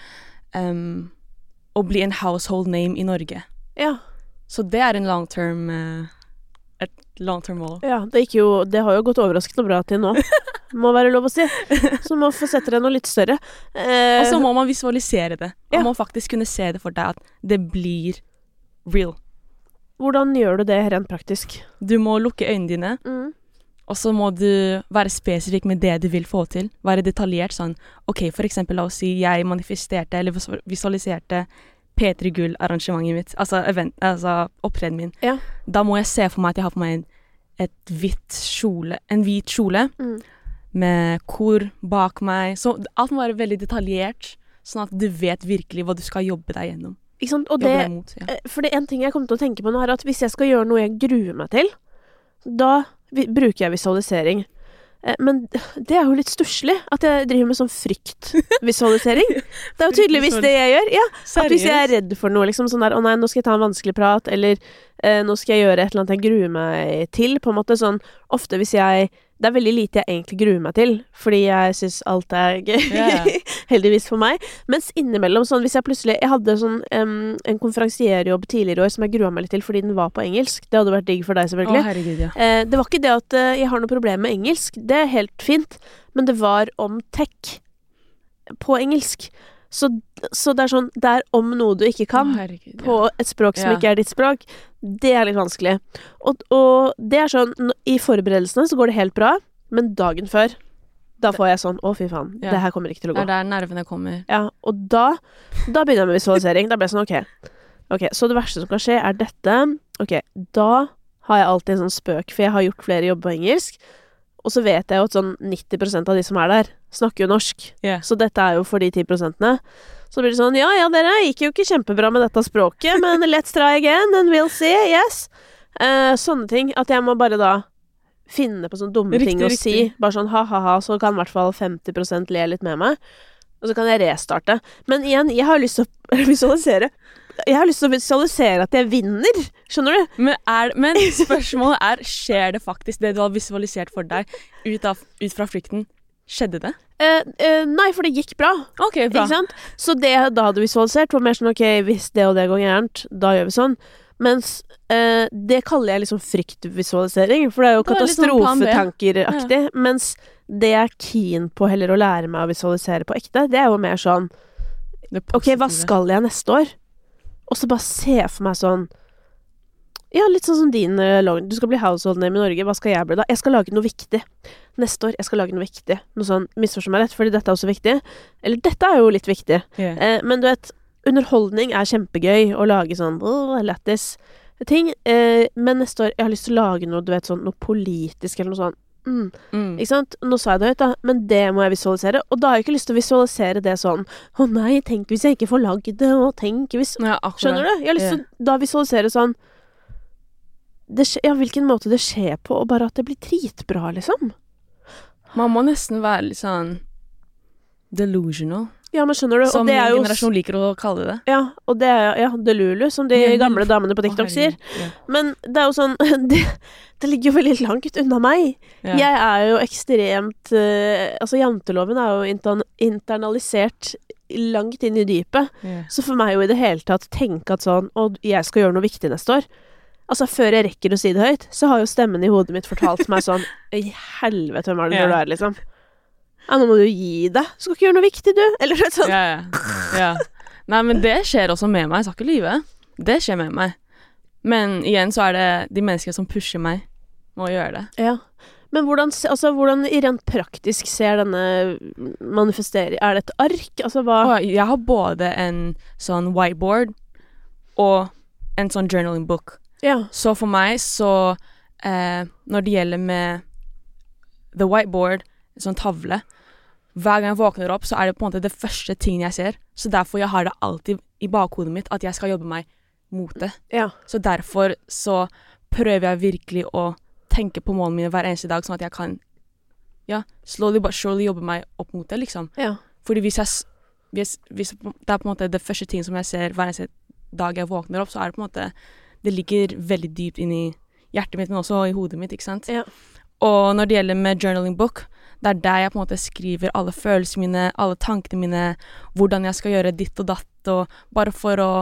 um, å bli en household name i Norge. Ja. Så det er en long term eh, Et long term-mål. ja det, gikk jo, det har jo gått overraskende bra til nå. Må være lov å si. Så må få sette deg noe litt større. Eh, Og så må man visualisere det. Man Ja. må faktisk kunne se det for deg at det blir real. hvordan gjør du det rent praktisk? Du må lukke øynene dine, Mm. Og så må du være spesifikk med det du vil få til. Være detaljert sånn OK, for eksempel la oss si jeg manifesterte eller visualiserte P3 Gull-arrangementet mitt, altså, event, altså opptredenen min. Ja. Da må jeg se for meg at jeg har på meg en, et hvitt kjole, en hvit kjole Mm. med kor bak meg. Så alt må være veldig detaljert, sånn at du vet virkelig hva du skal jobbe deg gjennom. Ikke sant? Og det, mot. Ja. Eh, For det er en ting jeg kommer til å tenke på nå, er at hvis jeg skal gjøre noe jeg gruer meg til, da bruker jeg visualisering. Eh, Men det er jo litt stusslig at jeg driver med sånn fryktvisualisering. Det er jo tydeligvis det jeg gjør. Ja, at hvis jeg er redd for noe, liksom sånn der 'Å nei, nå skal jeg ta en vanskelig prat', eller eh, 'Nå skal jeg gjøre et eller annet jeg gruer meg til', på en måte sånn Ofte hvis jeg Det er veldig lite jeg egentlig gruer meg til, fordi jeg syns alt er gøy. Yeah. Heldigvis for meg. Mens innimellom, sånn hvis jeg plutselig Jeg hadde sånn um, en konferansierjobb tidligere i år som jeg grua meg litt til fordi den var på engelsk. Det hadde vært digg for deg, selvfølgelig. Å, herregud, ja. Eh, det var ikke det at uh, jeg har noe problem med engelsk, det er helt fint, men det var om tech på engelsk. Så, så det er sånn Det er om noe du ikke kan, herregud, ja. på et språk som Ja. ikke er ditt språk. Det er litt vanskelig. Og, og det er sånn I forberedelsene så går det helt bra, men dagen før Da får jeg sånn Å, fy faen. Ja. Det her kommer ikke til å gå. Det er der nervene kommer. Ja, og da, da begynner jeg med visualisering. Da blir jeg sånn, ok. Ok, Så det verste som kan skje, er dette. Ok, da har jeg alltid en sånn spøk, for jeg har gjort flere jobber på engelsk. Og så vet jeg jo at sånn 90% av de som er der, snakker jo norsk. Yeah. Så dette er jo for de 10% Så blir det sånn Ja, ja, dere gikk jo ikke kjempebra med dette språket, men let's try again and we'll see. Yes. Eh, sånne ting. At jeg må bare da finne på sånne dumme Riktig, ting å si. Bare sånn ha-ha-ha, så kan i hvert fall 50% le litt med meg. Og så kan jeg restarte. Men igjen, jeg har lyst til å visualisere Jeg har lyst til å visualisere at jeg vinner. Skjønner du? Men, er, men spørsmålet er Skjer det faktisk det du har visualisert for deg ut, av, ut fra frykten? Skjedde det? Eh, eh, nei, for det gikk bra. OK, bra. Så det jeg da hadde visualisert, var mer sånn ok, hvis det og det går gærent, da gjør vi sånn. Mens eh, det kaller jeg liksom fryktvisualisering, for det er jo katastrofetankeraktig. er sånn ja. Mens det jeg er keen på heller å lære meg å visualisere på ekte, det er jo mer sånn Ok, hva skal jeg neste år? Og så bare se for meg sånn Ja, litt sånn som din eh. Du skal bli household name i Norge. Hva skal jeg bli da? Jeg skal lage noe viktig. Neste år. Jeg skal lage noe viktig. Noe sånn, misforstå meg rett, fordi dette er også viktig. Eller dette er jo litt viktig. Yeah. Eh, men du vet, underholdning er kjempegøy. Å lage sånn åh, lættis ting. Eh, men neste år Jeg har lyst til å lage noe, du vet, sånn noe politisk eller noe sånt. Mm. Mm. Ikke sant? Nå sa jeg det høyt, da, men det må jeg visualisere. Og da har jeg ikke lyst til å visualisere det sånn Å nei, tenk hvis jeg ikke får lagd det, og tenk hvis Ja. Skjønner du? Jeg har lyst til å da visualisere sånn det Ja, hvilken måte det skjer på, og bare at det blir dritbra, liksom. Man må nesten være litt sånn delusional, Ja, men skjønner du? som og det min er jo generasjon liker å kalle det. Ja, og det er ja, delulu, som de gamle damene på TikTok sier. Men det er jo sånn Det, det ligger jo veldig langt unna meg. Ja. Jeg er jo ekstremt uh, Altså, janteloven er jo intern internalisert langt inn i dypet. Ja. Så for meg jo i det hele tatt tenke at sånn Å, jeg skal gjøre noe viktig neste år. Altså, før jeg rekker å si det høyt, så har jo stemmen i hodet mitt fortalt meg sånn I helvete, hvem er det du er, liksom? Ja, nå må du gi deg. Du skal ikke gjøre noe viktig, du. Eller sånn. Ja, ja. ja. Nei, men det skjer også med meg. Jeg skal ikke lyve. Det skjer med meg. Men igjen så er det de menneskene som pusher meg, må gjøre det. Ja. Men hvordan, altså, hvordan i rent praktisk ser denne manifestering Er det et ark? Altså hva jeg har både en sånn whiteboard og en sånn journaling book. Ja. Så for meg så eh, Når det gjelder med the whiteboard, en sånn tavle Hver gang jeg våkner opp, så er det på en måte det første tingen jeg ser. Så derfor jeg har det alltid i bakhodet mitt at jeg skal jobbe meg mot det. Ja. Så derfor så prøver jeg virkelig å tenke på målene mine hver eneste dag, sånn at jeg kan ja, slowly but surely jobbe meg opp mot det, liksom. Ja. Fordi hvis jeg hvis, hvis det er på en måte det første ting som jeg ser hver eneste dag jeg våkner opp, så er det på en måte Det ligger veldig dypt inni hjertet mitt, men også i hodet mitt, ikke sant. Ja. Og når det gjelder med journaling book, det er der jeg på en måte skriver alle følelsene mine, alle tankene mine, hvordan jeg skal gjøre ditt og datt, og bare for å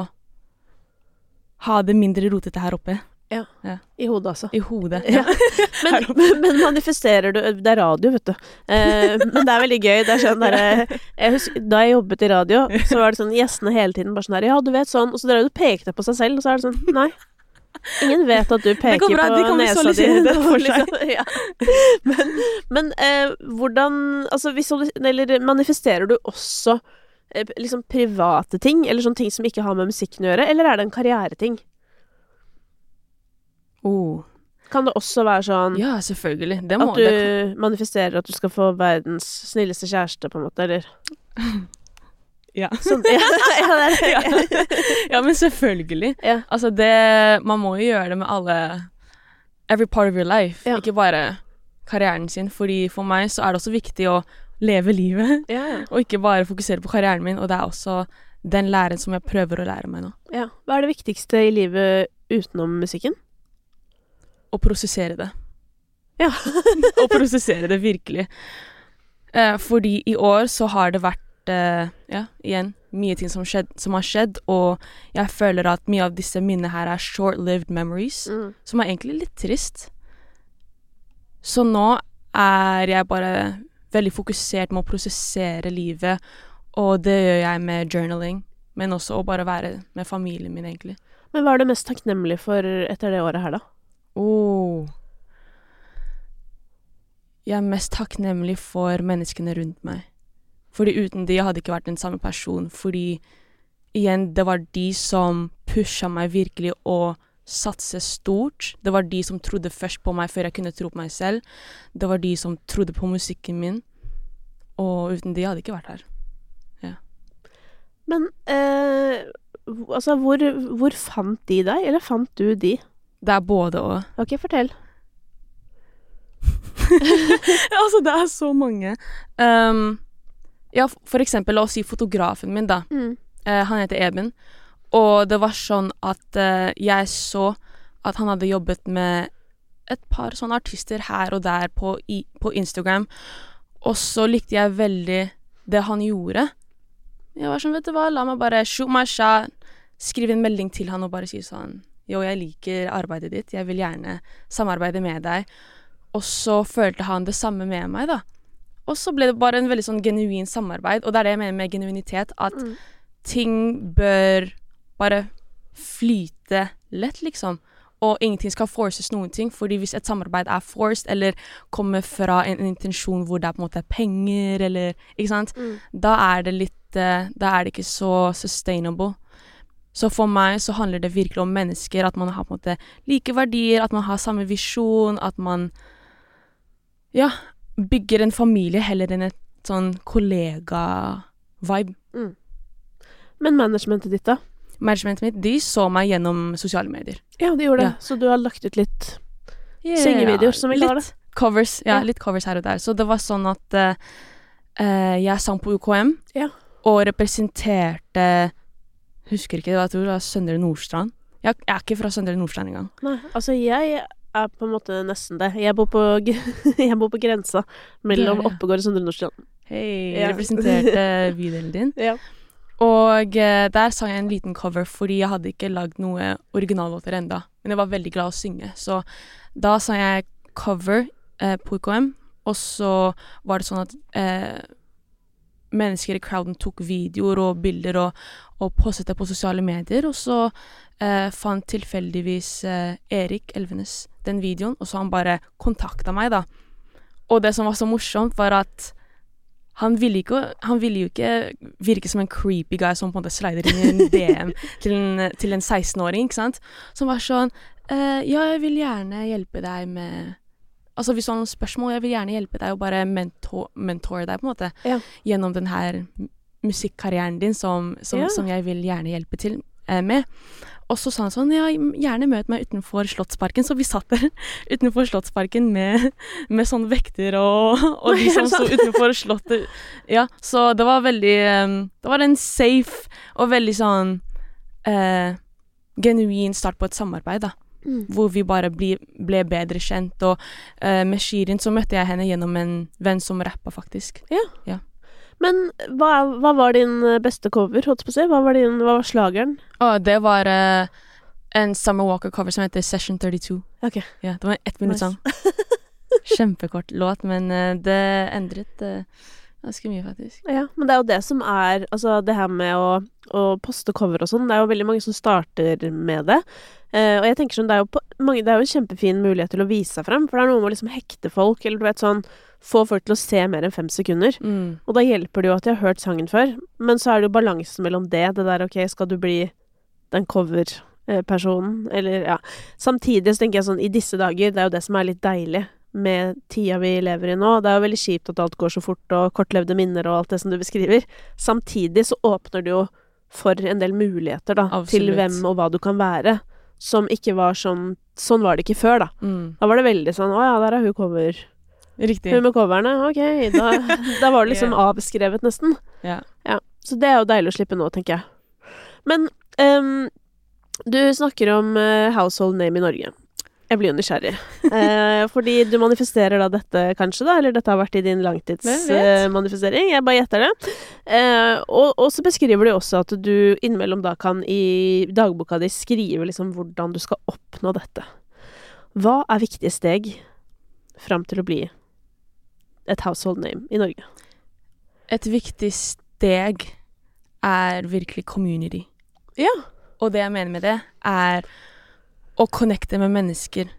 ha det mindre rotete her oppe. Ja, I hodet, altså. I hodet. Ja. Men, men, manifesterer du Det er radio, vet du. Eh, men det er veldig gøy. Det er sånn der, jeg husker, Da jeg jobbet i radio, så var det sånn gjestene hele tiden bare sånn her Ja, du vet sånn Og så drev du og pekte på seg selv, og så er det sånn Nei. Ingen vet at du peker bra, på nesa di. det seg. Liksom, ja. Men, men eh, hvordan Altså, eller manifesterer du også eh, liksom private ting, eller sånne ting som ikke har med musikken å gjøre, eller er det en karriereting? Oh. Kan det også være sånn Ja, selvfølgelig. Det må At du manifesterer at du skal få verdens snilleste kjæreste, på en måte, eller Ja. Som, Ja, ja, det ja. men selvfølgelig. Ja. Altså, det Man må jo gjøre det med alle Every part of your life, ikke bare karrieren sin. Fordi for meg så er det også viktig å leve livet, og ikke bare fokusere på karrieren min. Og det er også den læren som jeg prøver å lære meg nå. ja. Hva er det viktigste i livet utenom musikken? Å prosessere det. Ja. Å prosessere det virkelig. Eh, fordi i år så har det vært eh, Ja, igjen mye ting som, skjedd, som har skjedd, og jeg føler at mye av disse minnene her er short-lived memories. Mm. som er egentlig litt trist. Så nå er jeg bare veldig fokusert med å prosessere livet, og det gjør jeg med journaling, men også å bare være med familien min, egentlig. Men hva er du mest takknemlig for etter det året her, da? Oh. jeg er mest takknemlig for menneskene rundt meg. Fordi uten de jeg hadde ikke vært den samme person. Fordi igjen, det var de som pusha meg virkelig å satse stort. Det var de som trodde først på meg før jeg kunne tro på meg selv. Det var de som trodde på musikken min. Og uten de hadde jeg ikke vært her. Men eh, altså, hvor, hvor fant de deg, eller fant du de? Det er både og. Ok, fortell. altså, det er så mange. Um, ja, for eksempel, la oss si fotografen min, da. Mm. Eh, han heter Eben. Og det var sånn at eh, jeg så at han hadde jobbet med et par sånne artister her og der på, i, på Instagram. Og så likte jeg veldig det han gjorde. Jeg var sånn, vet du hva, la meg bare shoot my shot. Skrive en melding til han og bare si sånn Jo, jeg liker arbeidet ditt. Jeg vil gjerne samarbeide med deg. Og så følte han det samme med meg, da. Og så ble det bare en veldig sånn genuin samarbeid. Og det er det jeg mener med genuinitet. At Mm. ting bør bare flyte lett, liksom. Og ingenting skal forces noen ting, fordi hvis et samarbeid er forced, eller kommer fra en, en intensjon hvor det er på en måte penger, eller Ikke sant? Mm. Da er det litt eh, Da er det ikke så sustainable. Så for meg så handler det virkelig om mennesker, at man har på en måte like verdier, at man har samme visjon, at man Ja, bygger en familie heller enn et sånn kollega-vibe. Men managementet ditt, da? Managementet mitt, de så meg gjennom sosiale medier. Ja, de gjorde det. Ja. Så du har lagt ut litt Syngevideoer, som vi kaller det. Covers, ja, Ja. litt covers her og der. Så det var sånn at eh, jeg sang på UKM, Ja. og representerte Husker ikke, jeg tror det var Søndre Nordstrand. Jeg, jeg er ikke fra Søndre Nordstrand engang. Nei, altså jeg er på en måte nesten det. Jeg bor på, jeg bor på grensa mellom ja, ja. Oppegård og Søndre Nordstrand. Hei, Ja. representerte bydelen din. Ja. Og eh, der sang jeg en liten cover fordi jeg hadde ikke lagd noe originallåter enda. Men jeg var veldig glad å synge, så da sang jeg cover eh, på UKM. Og så var det sånn at eh, mennesker i crowden tok videoer og bilder og, og postet det på sosiale medier. Og så eh, fant tilfeldigvis eh, Erik Elvenes den videoen, og så han bare kontakta meg, da. Og det som var så morsomt, var at han ville, ikke, han ville jo ikke virke som en creepy guy som på en måte slider inn i en DM til en, til en 16-åring, ikke sant. Som var sånn eh, Ja, jeg vil gjerne hjelpe deg med Altså hvis du har noen spørsmål, jeg vil gjerne hjelpe deg og bare mentor, mentore deg, på en måte. Ja. Gjennom den her musikkarrieren din som, som, Ja. som jeg vil gjerne hjelpe til eh, med. Og så sa han sånn Ja, gjerne møt meg utenfor Slottsparken. Så vi satt der utenfor Slottsparken med, med sånn vekter og, og de som sto utenfor Slottet. Ja, så det var veldig eh, Det var en safe og veldig sånn eh, genuin start på et samarbeid, da. Mm. Hvor vi bare bli, ble bedre kjent. Og uh, med Shirin så møtte jeg henne gjennom en venn som rappa, faktisk. Ja Men hva, hva var din eh, beste cover, holdt på å si? Hva var, din, hva var slageren? Å, det var uh, en Summer Walker-cover som heter Session 32. Ok. Ja, det var en ett minutts Nice. sang. Kjempekort låt, men uh, det endret ganske mye, faktisk. Ja, men det er jo det som er Altså, det her med å, å poste cover og sånn, det er jo veldig mange som starter med det. Eh, og jeg tenker sånn, det er jo på, mange, det er jo en kjempefin mulighet til å vise seg frem, for det er noe med å liksom hekte folk, eller du vet sånn Få folk til å se mer enn fem sekunder. Mm. Og da hjelper det jo at de har hørt sangen før, men så er det jo balansen mellom det, det der ok, skal du bli den coverpersonen, eller ja. Samtidig så tenker jeg sånn, i disse dager, det er jo det som er litt deilig med tida vi lever i nå. Det er jo veldig kjipt at alt går så fort, og kortlevde minner og alt det som du beskriver. Samtidig så åpner det jo for en del muligheter, da, til hvem og hva du kan være. Som ikke var sånn Sånn var det ikke før, da. Mm. Da var det veldig sånn Å ja, der er hun cover. Riktig. Hun med coverne, ok. Da, da var det liksom yeah. avskrevet, nesten. Ja. Så det er jo deilig å slippe nå, tenker jeg. Men um, du snakker om uh, household name i Norge. Jeg blir jo nysgjerrig. Eh, fordi du manifesterer da dette, kanskje, da? Eller dette har vært i din langtidsmanifestering. jeg bare gjetter det. Eh, og, og så beskriver du også at du innimellom da kan i dagboka di skrive liksom hvordan du skal oppnå dette. Hva er viktige steg fram til å bli et household name i Norge? Et viktig steg er virkelig community. Ja. Og det jeg mener med det, er å connecte med mennesker.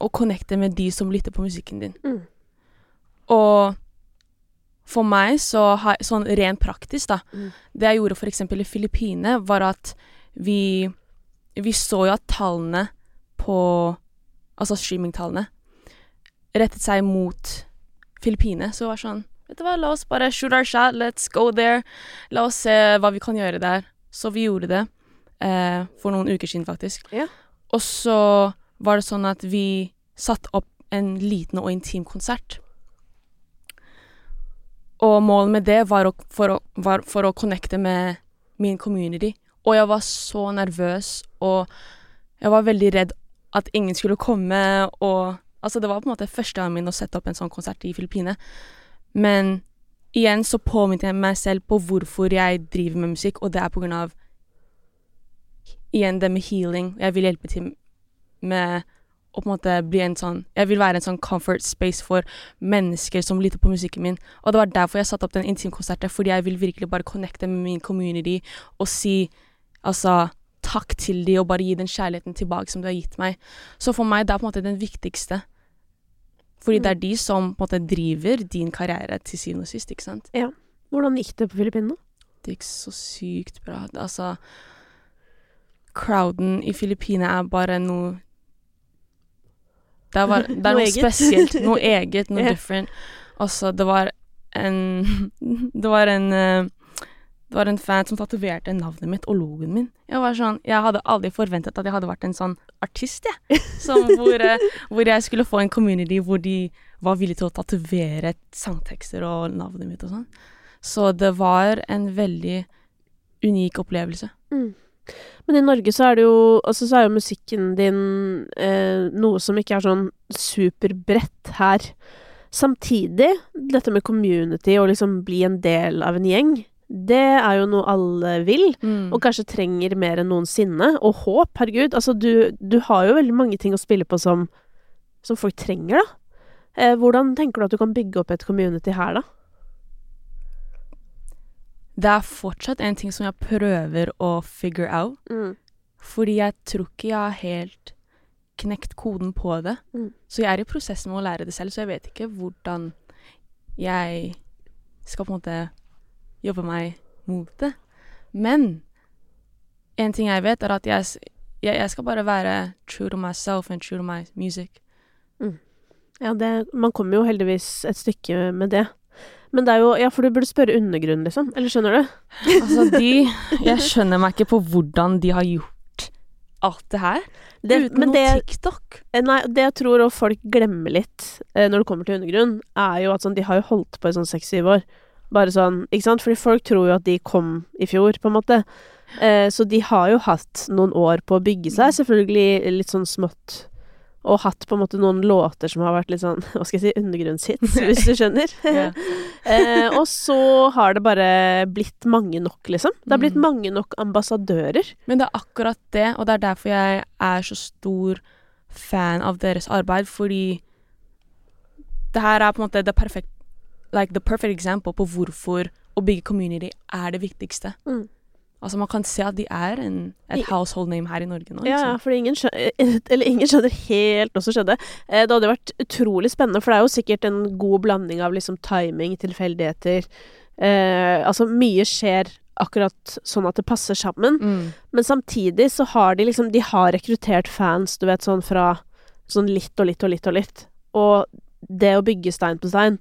Å connecte med de som lytter på musikken din. Mm. Og for meg, så har, sånn rent praktisk, da Mm. Det jeg gjorde eksempel i Filippinene, var at vi Vi så jo at tallene på Altså streamingtallene rettet seg mot Filippinene. Så det var sånn Vet du hva, la oss bare shoot our shot, let's go there. La oss se hva vi kan gjøre der. Så vi gjorde det. Eh, for noen uker siden, faktisk. Ja. Og så var det sånn at vi satte opp en liten og intim konsert. Og målet med det var, å, for, å, var for å connecte med min community. Og jeg var så nervøs, og jeg var veldig redd at ingen skulle komme, og Altså, det var på en måte første gangen min å sette opp en sånn konsert i Filippinene. Men igjen så påminnet jeg meg selv på hvorfor jeg driver med musikk, og det er på grunn av Igjen det med healing. Jeg vil hjelpe til med å på en måte bli en sånn Jeg vil være en sånn comfort space for mennesker som lytter på musikken min. Og det var derfor jeg satte opp den intimkonserten, fordi jeg vil virkelig bare connecte med min community og si altså takk til de og bare gi den kjærligheten tilbake som du har gitt meg. Så for meg det er på en måte den viktigste. Fordi det er de som på en måte driver din karriere til syvende og sist, ikke sant. Ja. Hvordan gikk det på Filippinene? Det gikk så sykt bra. Altså Crowden i Filippinene er bare noe Det er, bare, det er Noe noe, spesielt. Noe eget, noe yeah. different. Altså, det var en Det var en eh, Det var en fan som tatoverte navnet mitt og logoen min. Jeg var sånn Jeg hadde aldri forventet at jeg hadde vært en sånn artist, jeg. Som hvor, eh, hvor jeg skulle få en community hvor de var villige til å tatovere sangtekster og navnet mitt og sånn. Så det var en veldig unik opplevelse. Men i Norge så er det jo Altså så er jo musikken din eh, noe som ikke er sånn superbredt her. Samtidig, dette med community og liksom bli en del av en gjeng, det er jo noe alle vil. Og kanskje trenger mer enn noensinne. Og håp, herregud. Altså, du, du har jo veldig mange ting å spille på som, som folk trenger, da. Eh, hvordan tenker du at du kan bygge opp et community her, da? Det er fortsatt en ting som jeg prøver å figure out, fordi jeg tror ikke jeg har helt knekt koden på det. Mm. Så jeg er i prosessen med å lære det selv, så jeg vet ikke hvordan jeg skal på en måte jobbe meg mot det. Men en ting jeg vet, er at jeg, jeg, jeg skal bare være true to myself and true to my music. Ja, det, man kommer jo heldigvis et stykke med det. Men det er jo Ja, for du burde spørre undergrunnen, liksom. Eller skjønner du? Altså, de Jeg skjønner meg ikke på hvordan de har gjort alt det her Det, uten men noe det, TikTok. eh, nei, det jeg tror folk glemmer litt eh, når det kommer til undergrunn, er jo at sånn, de har jo holdt på i sånn seks-syv år. Bare sånn, ikke sant? Fordi folk tror jo at de kom i fjor, på en måte. Eh, så de har jo hatt noen år på å bygge seg, selvfølgelig litt sånn smått. Og hatt på en måte noen låter som har vært litt sånn, hva skal jeg si, undergrunnshits, hvis du skjønner. Eh, og så har det bare blitt mange nok, liksom. Det har blitt Mm. mange nok ambassadører. Men det er akkurat det, og det er derfor jeg er så stor fan av deres arbeid, fordi det her er på en måte the perfect, like the perfect example på hvorfor å bygge community er det viktigste. Mm. Altså Man kan se at de er en, et household name her i Norge nå. Ja, ja, for ingen skjønner, ingen skjønner helt hva som skjedde. Eh, det hadde vært utrolig spennende, for det er jo sikkert en god blanding av liksom timing, tilfeldigheter eh, Altså, mye skjer akkurat sånn at det passer sammen. Mm. Men samtidig så har de liksom De har rekruttert fans, du vet, sånn fra sånn litt og litt og litt og litt. Og det å bygge stein på stein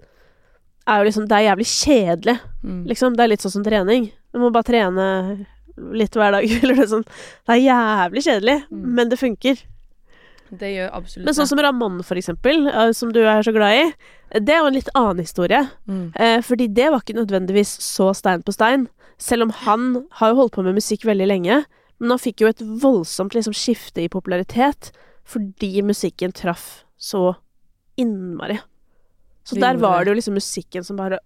er jo liksom Det er jævlig kjedelig, Mm. liksom. Det er litt sånn som trening. Du må bare trene litt hver dag, eller noe sånt. Det er jævlig kjedelig, Mm. men det funker. Det gjør absolutt Men sånn som Ramón, for eksempel, eh, som du er så glad i, det er jo en litt annen historie. mm. Eh, fordi det var ikke nødvendigvis så stein på stein. Selv om han har jo holdt på med musikk veldig lenge. Men han fikk jo et voldsomt liksom, skifte i popularitet fordi musikken traff så innmari. Så der var det. jo liksom musikken som bare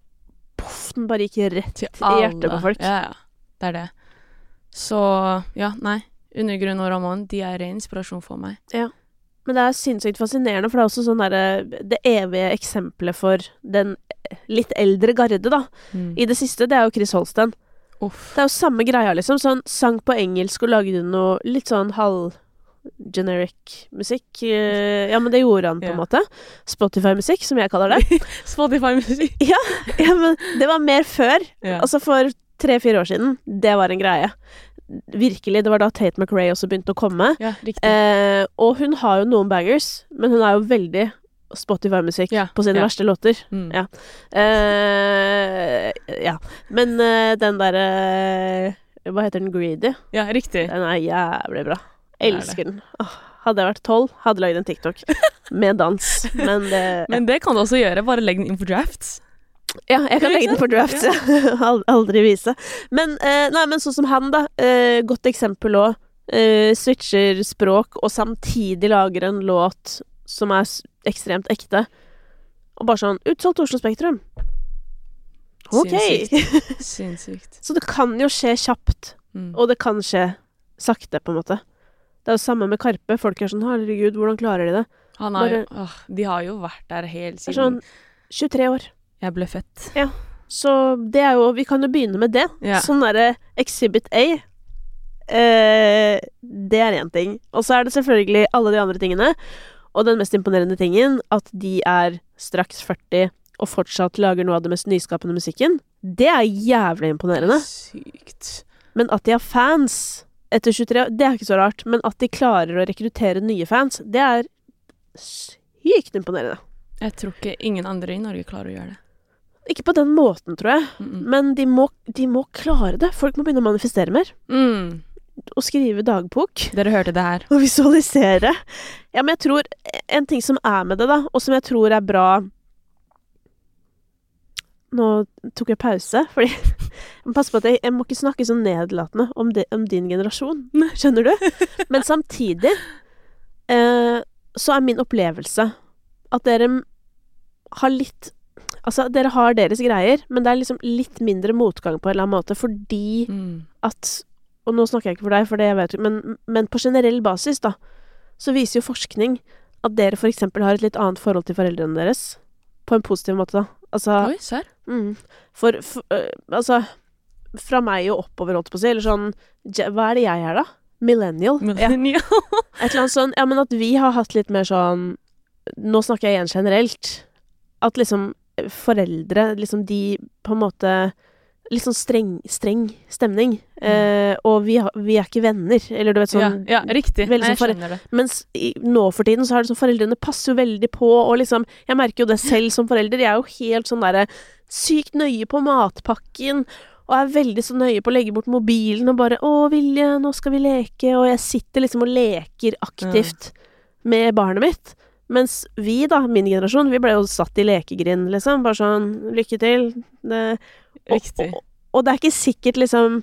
Poff, den bare gikk rett i hjertet på folk. Ja, ja. Det er det. Så ja, nei. Undergrunn og Ramón, de er ren inspirasjon for meg. Ja. Men det er sinnssykt fascinerende, for det er også sånn derre Det evige eksempelet for den litt eldre garde, da. Mm. I det siste, det er jo Chris Holsten. Uff. Det er jo samme greia, liksom. Sånn sang på engelsk og lagde noe litt sånn halv generic musikk. Eh, Ja, men det gjorde han på en Ja. måte. Spotify-musikk, som jeg kaller det. Spotify-musikk. Ja, men det var mer før. Ja. Altså for tre-fire år siden. Det var en greie. Virkelig. Det var da Tate McRae også begynte å komme. ja. Eh, og hun har jo noen bangers, men hun er jo veldig Spotify-musikk Ja, på sine ja. verste låter. Mm. ja. Eh, ja. Men eh, den derre Hva heter den? Greedy? ja, riktig. Den er jævlig bra. Er. Elsker den. Åh, hadde jeg vært tolv, hadde lagd en TikTok med dans. Men det Men det kan du også gjøre. Bare legg den inn for drafts. Ja, jeg kan legge den for draft. Ja. Aldri vise. Men, eh, nei, men sånn som han, da. Eh, godt eksempel òg. Eh, switcher språk og samtidig lager en låt som er ekstremt ekte. Og bare sånn Utsolgt Oslo Spektrum. OK! Sinnssykt. Så det kan jo skje kjapt. Mm. Og det kan skje sakte, på en måte. Det er jo samme med Karpe. Folk er sånn 'herregud, hvordan klarer de det?' Han har jo, Bare- åh, de har jo vært der helt siden sånn 23 år. jeg ble født. Ja. Så det er jo Vi kan jo begynne med det. Ja. Sånn derre Exhibit A. Eh, det er én ting. Og så er det selvfølgelig alle de andre tingene. Og den mest imponerende tingen, at de er straks 40 og fortsatt lager noe av det mest nyskapende musikken. Det er jævlig imponerende. Sykt. Men at de har fans etter 23 år, det er ikke så rart. Men at de klarer å rekruttere nye fans, det er sykt imponerende. Jeg tror ikke ingen andre i Norge klarer å gjøre det. Ikke på den måten, tror jeg, Mm -mm. men de må, de må klare det. Folk må begynne å manifestere mer. Mm. Og skrive dagbok. Dere hørte det her. Og visualisere. Ja, men jeg tror En ting som er med det, da, og som jeg tror er bra Nå tok jeg pause, fordi jeg må passe på at jeg, jeg må ikke snakke så nedlatende om, de, om din generasjon. Skjønner du? Men samtidig eh, så er min opplevelse at dere har litt Altså, dere har deres greier, men det er liksom litt mindre motgang på en eller annen måte, fordi Mm. at Og nå snakker jeg ikke for deg, for det vet men, men på generell basis, da, så viser jo forskning at dere for eksempel har et litt annet forhold til foreldrene deres. På en positiv måte, da. Altså Oi, serr? Mm, For, for uh, Altså Fra meg og oppover, holdt på å si, eller sånn Hva er det jeg er, da? Millennial? Millennial. Ja. et eller annet sånn Ja, men at vi har hatt litt mer sånn Nå snakker jeg igjen generelt. At liksom foreldre, liksom de på en måte Litt sånn streng, streng stemning. Eh, og vi, har, vi er ikke venner, eller du vet sånn ja, ja, riktig. veldig Nei, jeg sånn skjønner det. Mens i, nå for tiden så er det sånn foreldrene passer jo veldig på, og liksom Jeg merker jo det selv som forelder. Jeg er jo helt sånn derre sykt nøye på matpakken. Og er veldig så nøye på å legge bort mobilen og bare 'Å, Vilje, nå skal vi leke.' Og jeg sitter liksom og leker aktivt med barnet mitt. Mens vi, da, min generasjon, vi ble jo satt i lekegrind, liksom. Bare sånn 'Lykke til'. Det, og, og, og det er ikke sikkert, liksom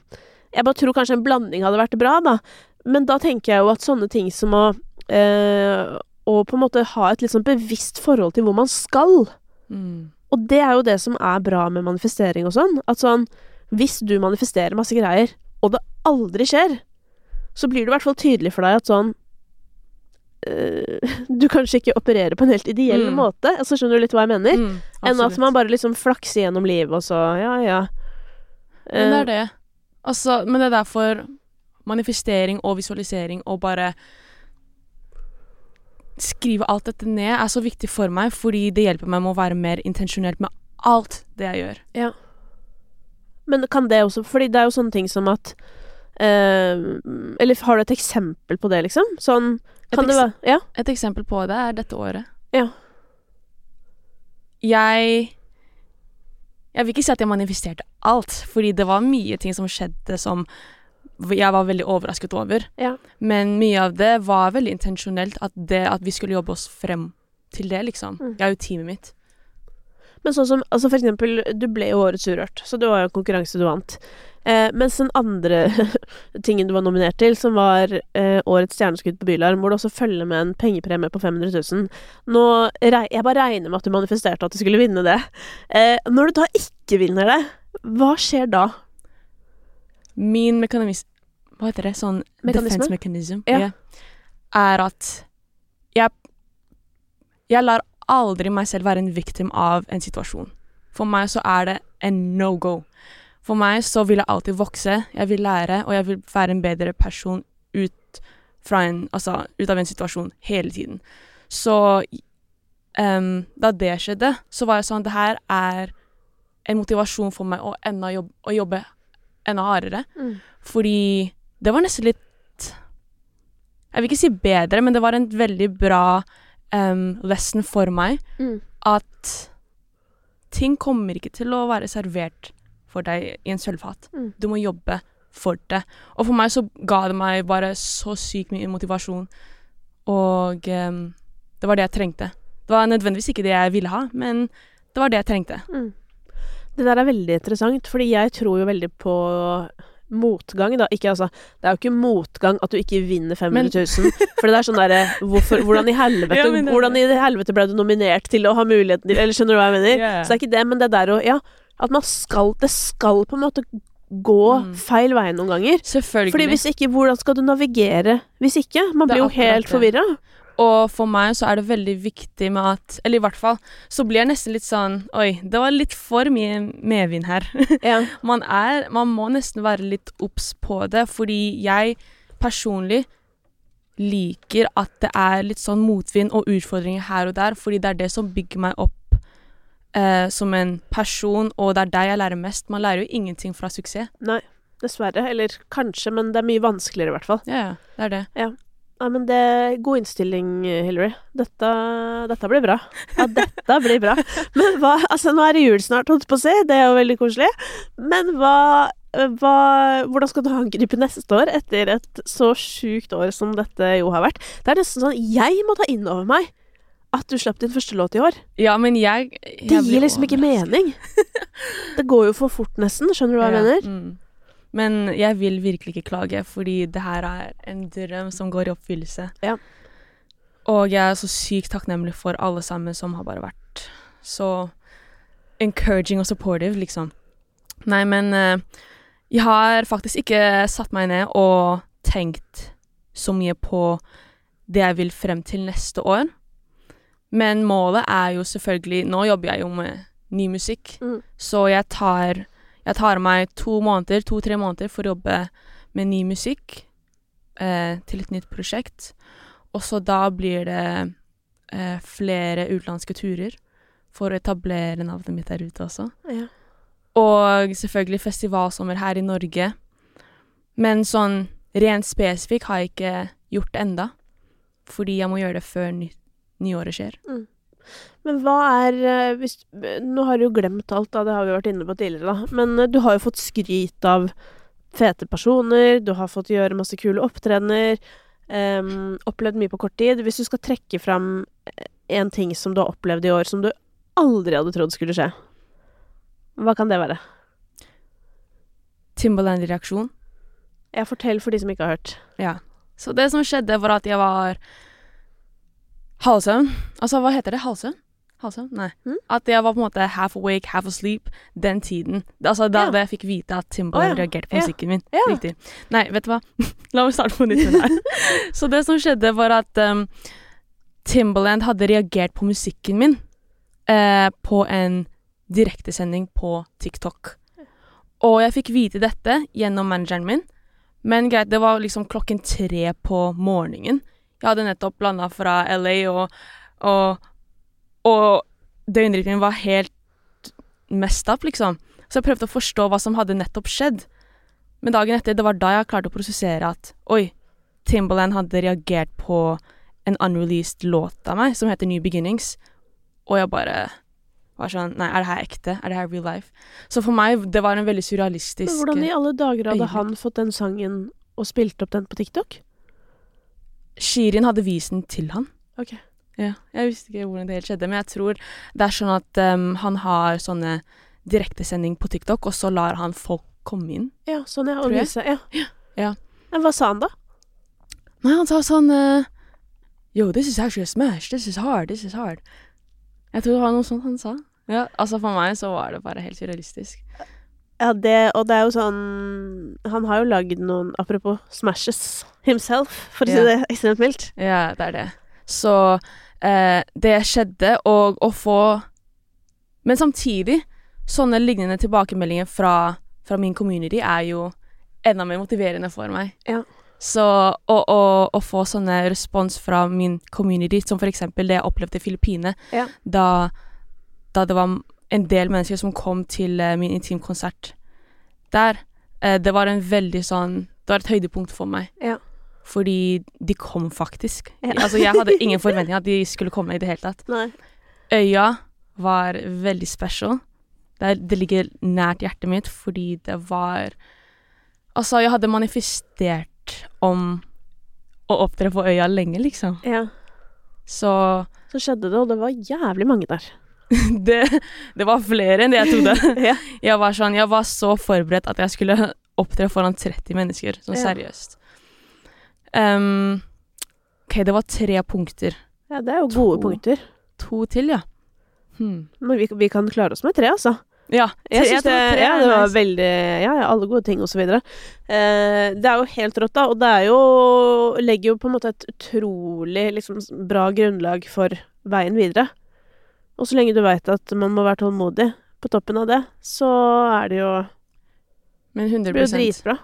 Jeg bare tror kanskje en blanding hadde vært bra, da. Men da tenker jeg jo at sånne ting som å eh, Å på en måte ha et litt sånn bevisst forhold til hvor man skal. Mm. Og det er jo det som er bra med manifestering og sånn. At sånn Hvis du manifesterer masse greier, og det aldri skjer, så blir det i hvert fall tydelig for deg at sånn øh, Du kanskje ikke opererer på en helt ideell Mm. måte. Altså Skjønner du litt hva jeg mener? Mm, Enn at man bare liksom flakser gjennom livet, og så ja, ja. Men det Eh, er det. Altså, men det er derfor manifestering og visualisering og bare skrive alt dette ned er så viktig for meg, fordi det hjelper meg med å være mer intensjonelt med alt det jeg gjør. Men kan det også Fordi det er jo sånne ting som at eh, Eller har du et eksempel på det, liksom? Sånn Kan det være Ja? Et eksempel på det er dette året. Ja. Jeg Jeg vil ikke si at jeg manifesterte alt, fordi det var mye ting som skjedde som jeg var veldig overrasket over. Ja. Men mye av det var veldig intensjonelt, at, det, at vi skulle jobbe oss frem til det, liksom. Mm. Jeg er jo teamet mitt. Men sånn som Altså for eksempel, du ble jo Årets Urørt, så det var jo en konkurranse du vant. Eh, mens den andre tingen du var nominert til, som var eh, Årets stjerneskudd på Bylarm, hvor du også følger med en pengepremie på 500 000 Nå Jeg bare regner med at du manifesterte at du skulle vinne det. Eh, når du da ikke vinner det, hva skjer da? Min mekanisme Hva heter det? Sånn Mekanisme? defense mechanism. Ja. ja, Er at jeg Jeg lar aldri meg selv være en victim av en situasjon. For meg så er det en no go. For meg så vil jeg alltid vokse, jeg vil lære, og jeg vil være en bedre person ut en, altså, ut av en situasjon hele tiden. Så um, da det skjedde, så var jeg sånn Det her er en motivasjon for meg å, enda jobbe, å jobbe enda hardere. Mm. Fordi det var nesten litt Jeg vil ikke si bedre, men det var en veldig bra um, lesson for meg. Mm. At ting kommer ikke til å være servert for deg i en sølvfat. Mm. Du må jobbe for det. Og for meg så ga det meg bare så sykt mye motivasjon. Og um, det var det jeg trengte. Det var nødvendigvis ikke det jeg ville ha, men det var det jeg trengte. Mm. Det der er veldig interessant, fordi jeg tror jo veldig på motgang, da. Ikke altså Det er jo ikke motgang at du ikke vinner 500 000. for det er sånn derre Hvordan i helvete Ja, Hvordan i helvete ble du nominert til å ha muligheten til Eller skjønner du hva jeg mener? Ja. Så det er ikke det, men det der å Ja, at man skal Det skal på en måte gå Mm. feil vei noen ganger. Selvfølgelig. Fordi hvis ikke, hvordan skal du navigere hvis ikke? Man blir er jo helt forvirra. Og for meg så er det veldig viktig med at Eller i hvert fall så blir jeg nesten litt sånn Oi, det var litt for mye medvind her. Ja. man er Man må nesten være litt obs på det, fordi jeg personlig liker at det er litt sånn motvind og utfordringer her og der, fordi det er det som bygger meg opp eh, som en person, og det er der jeg lærer mest. Man lærer jo ingenting fra suksess. Nei, dessverre. Eller kanskje, men det er mye vanskeligere, i hvert fall. Ja, ja, det er det. Ja, men det er God innstilling, Hillary. Dette, dette blir bra. Ja, dette blir bra. Men hva Altså, nå er det jul snart, holdt på å si. Det er jo veldig koselig. Men hva, hva Hvordan skal du angripe neste år, etter et så sjukt år som dette jo har vært? Det er nesten sånn Jeg må ta inn over meg at du slapp din første låt i år. Ja, men jeg, jeg Det gir liksom ikke mening. Det går jo for fort, nesten. Skjønner du hva jeg Ja, mener? Mm. Men jeg vil virkelig ikke klage, fordi det her er en drøm som går i oppfyllelse. Ja. Og jeg er så sykt takknemlig for alle sammen som har bare vært så encouraging og supportive, liksom. Nei, men eh, jeg har faktisk ikke satt meg ned og tenkt så mye på det jeg vil frem til neste år. Men målet er jo selvfølgelig Nå jobber jeg jo med ny musikk, Mm. så jeg tar jeg tar meg to måneder, to-tre måneder for å jobbe med ny musikk eh, til et nytt prosjekt. Og så da blir det eh, flere utenlandske turer for å etablere navnet mitt der ute også. Ja. Og selvfølgelig festivalsommer her i Norge. Men sånn rent spesifikk har jeg ikke gjort det enda. Fordi jeg må gjøre det før ny nyåret skjer. Men hva er eh, hvis, Nå har du jo glemt alt, da, det har vi vært inne på tidligere, da. Men eh, du har jo fått skryt av fete personer, du har fått gjøre masse kule opptredener. Um, opplevd mye på kort tid. Hvis du skal trekke fram eh, en ting som du har opplevd i år som du aldri hadde trodd skulle skje, hva kan det være? Timbaland-reaksjon. Jeg fortell for de som ikke har hørt. Ja. Så det som skjedde, var at jeg var halvsøvn. Altså, hva heter det? Halvsøvn? Halvsøvn? Nei. Mm. At jeg var på en måte half awake, half asleep den tiden. Altså da, Ja. da jeg fikk vite at Timbaland oh, ja. reagerte på Ja. musikken min. Ja. Riktig. Nei, vet du hva? La meg starte på nytt med det her. Så det som skjedde, var at um, Timbaland hadde reagert på musikken min eh, på en direktesending på TikTok. Og jeg fikk vite dette gjennom manageren min. Men greit, det var liksom klokken tre på morgenen. Jeg hadde nettopp landa fra LA, og, og, og døgnrytmen var helt messed up, liksom. Så jeg prøvde å forstå hva som hadde nettopp skjedd. Men dagen etter, det var da jeg klarte å prosessere at oi, Timbaland hadde reagert på en unreleased låt av meg som heter New Beginnings. Og jeg bare var sånn Nei, er det her ekte? Er det her real life? Så for meg, det var en veldig surrealistisk Men hvordan i alle dager hadde øyeblikk. han fått den sangen og spilt opp den på TikTok? Shirin hadde vist den til han. Ok. Ja, jeg visste ikke hvordan det helt skjedde, men jeg tror det er sånn at um, han har sånne direktesending på TikTok, og så lar han folk komme inn. Ja, sånn ja. Og vise. Ja. Ja. Men hva sa han da? Nei, han sa sånn uh, Yo, this is actually a smash. This is hard. This is hard. Jeg tror det var noe sånt han sa. Ja, altså For meg så var det bare helt surrealistisk. Ja, det, og det er jo sånn Han har jo lagd noen Apropos smashes himself, for å si det ekstremt mildt. Ja, det er det. Så eh, det skjedde, og å få Men samtidig, sånne lignende tilbakemeldinger fra, fra min community er jo enda mer motiverende for meg. Ja. Så å få sånne respons fra min community, som for eksempel det jeg opplevde i Filippinene, Ja. da, da det var en del mennesker som kom til eh, min intimkonsert der, eh, det var en veldig sånn Det var et høydepunkt for meg. Ja. Fordi de kom faktisk. Ja. Altså, jeg hadde ingen forventninger at de skulle komme i det hele tatt. Nei. Øya var veldig special. Det, det ligger nært hjertet mitt fordi det var Altså, jeg hadde manifestert om å opptre på øya lenge, liksom. Ja. Så Så skjedde det, og det var jævlig mange der. det, det var flere enn det jeg trodde. Ja. Jeg var sånn, jeg var så forberedt at jeg skulle opptre foran 30 mennesker, sånn seriøst. Um, ok, det var tre punkter. Ja, det er jo gode To. punkter. To til, ja. Hmm. Men vi, vi kan klare oss med tre, altså. Ja, Jeg tre- synes det, tre ja, det var veldig Ja, ja, alle gode ting, og så videre. Eh, det er jo helt rått, da. Og det er jo Legger jo på en måte et utrolig liksom, bra grunnlag for veien videre. Og så lenge du veit at man må være tålmodig på toppen av det, så er det jo Men Det blir jo dritbra.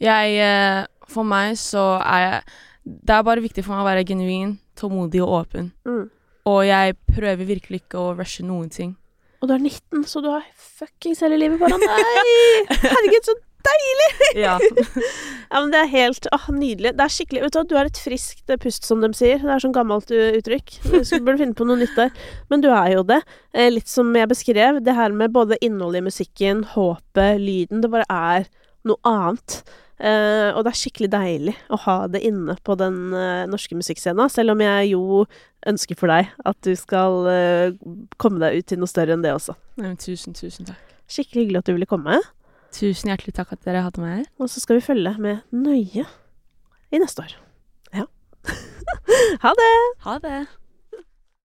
Jeg, eh, for meg så er jeg Det er bare viktig for meg å være genuin, tålmodig og åpen. Mm. Og jeg prøver virkelig ikke å rushe noen ting. Og du er 19, så du har fuckings hele livet foran deg! Herregud, så Ja. Ja, men det er helt åh, nydelig. Det er skikkelig Vet du hva, du har et friskt pust, som de sier. Det er sånn gammelt uh, uttrykk. Du burde finne på noe nytt der. Men du er jo det. Eh, litt som jeg beskrev, det her med både innholdet i musikken, håpet, lyden. Det bare er noe annet. Eh, og det er skikkelig deilig å ha det inne på den eh, norske musikkscena, selv om jeg jo ønsker for deg at du skal eh, komme deg ut til noe større enn det også. Nei, tusen, tusen takk. Skikkelig hyggelig at du ville komme. Tusen hjertelig takk at dere hadde meg her. Og så skal vi følge med nøye i neste år. Ja. ha det! Ha det.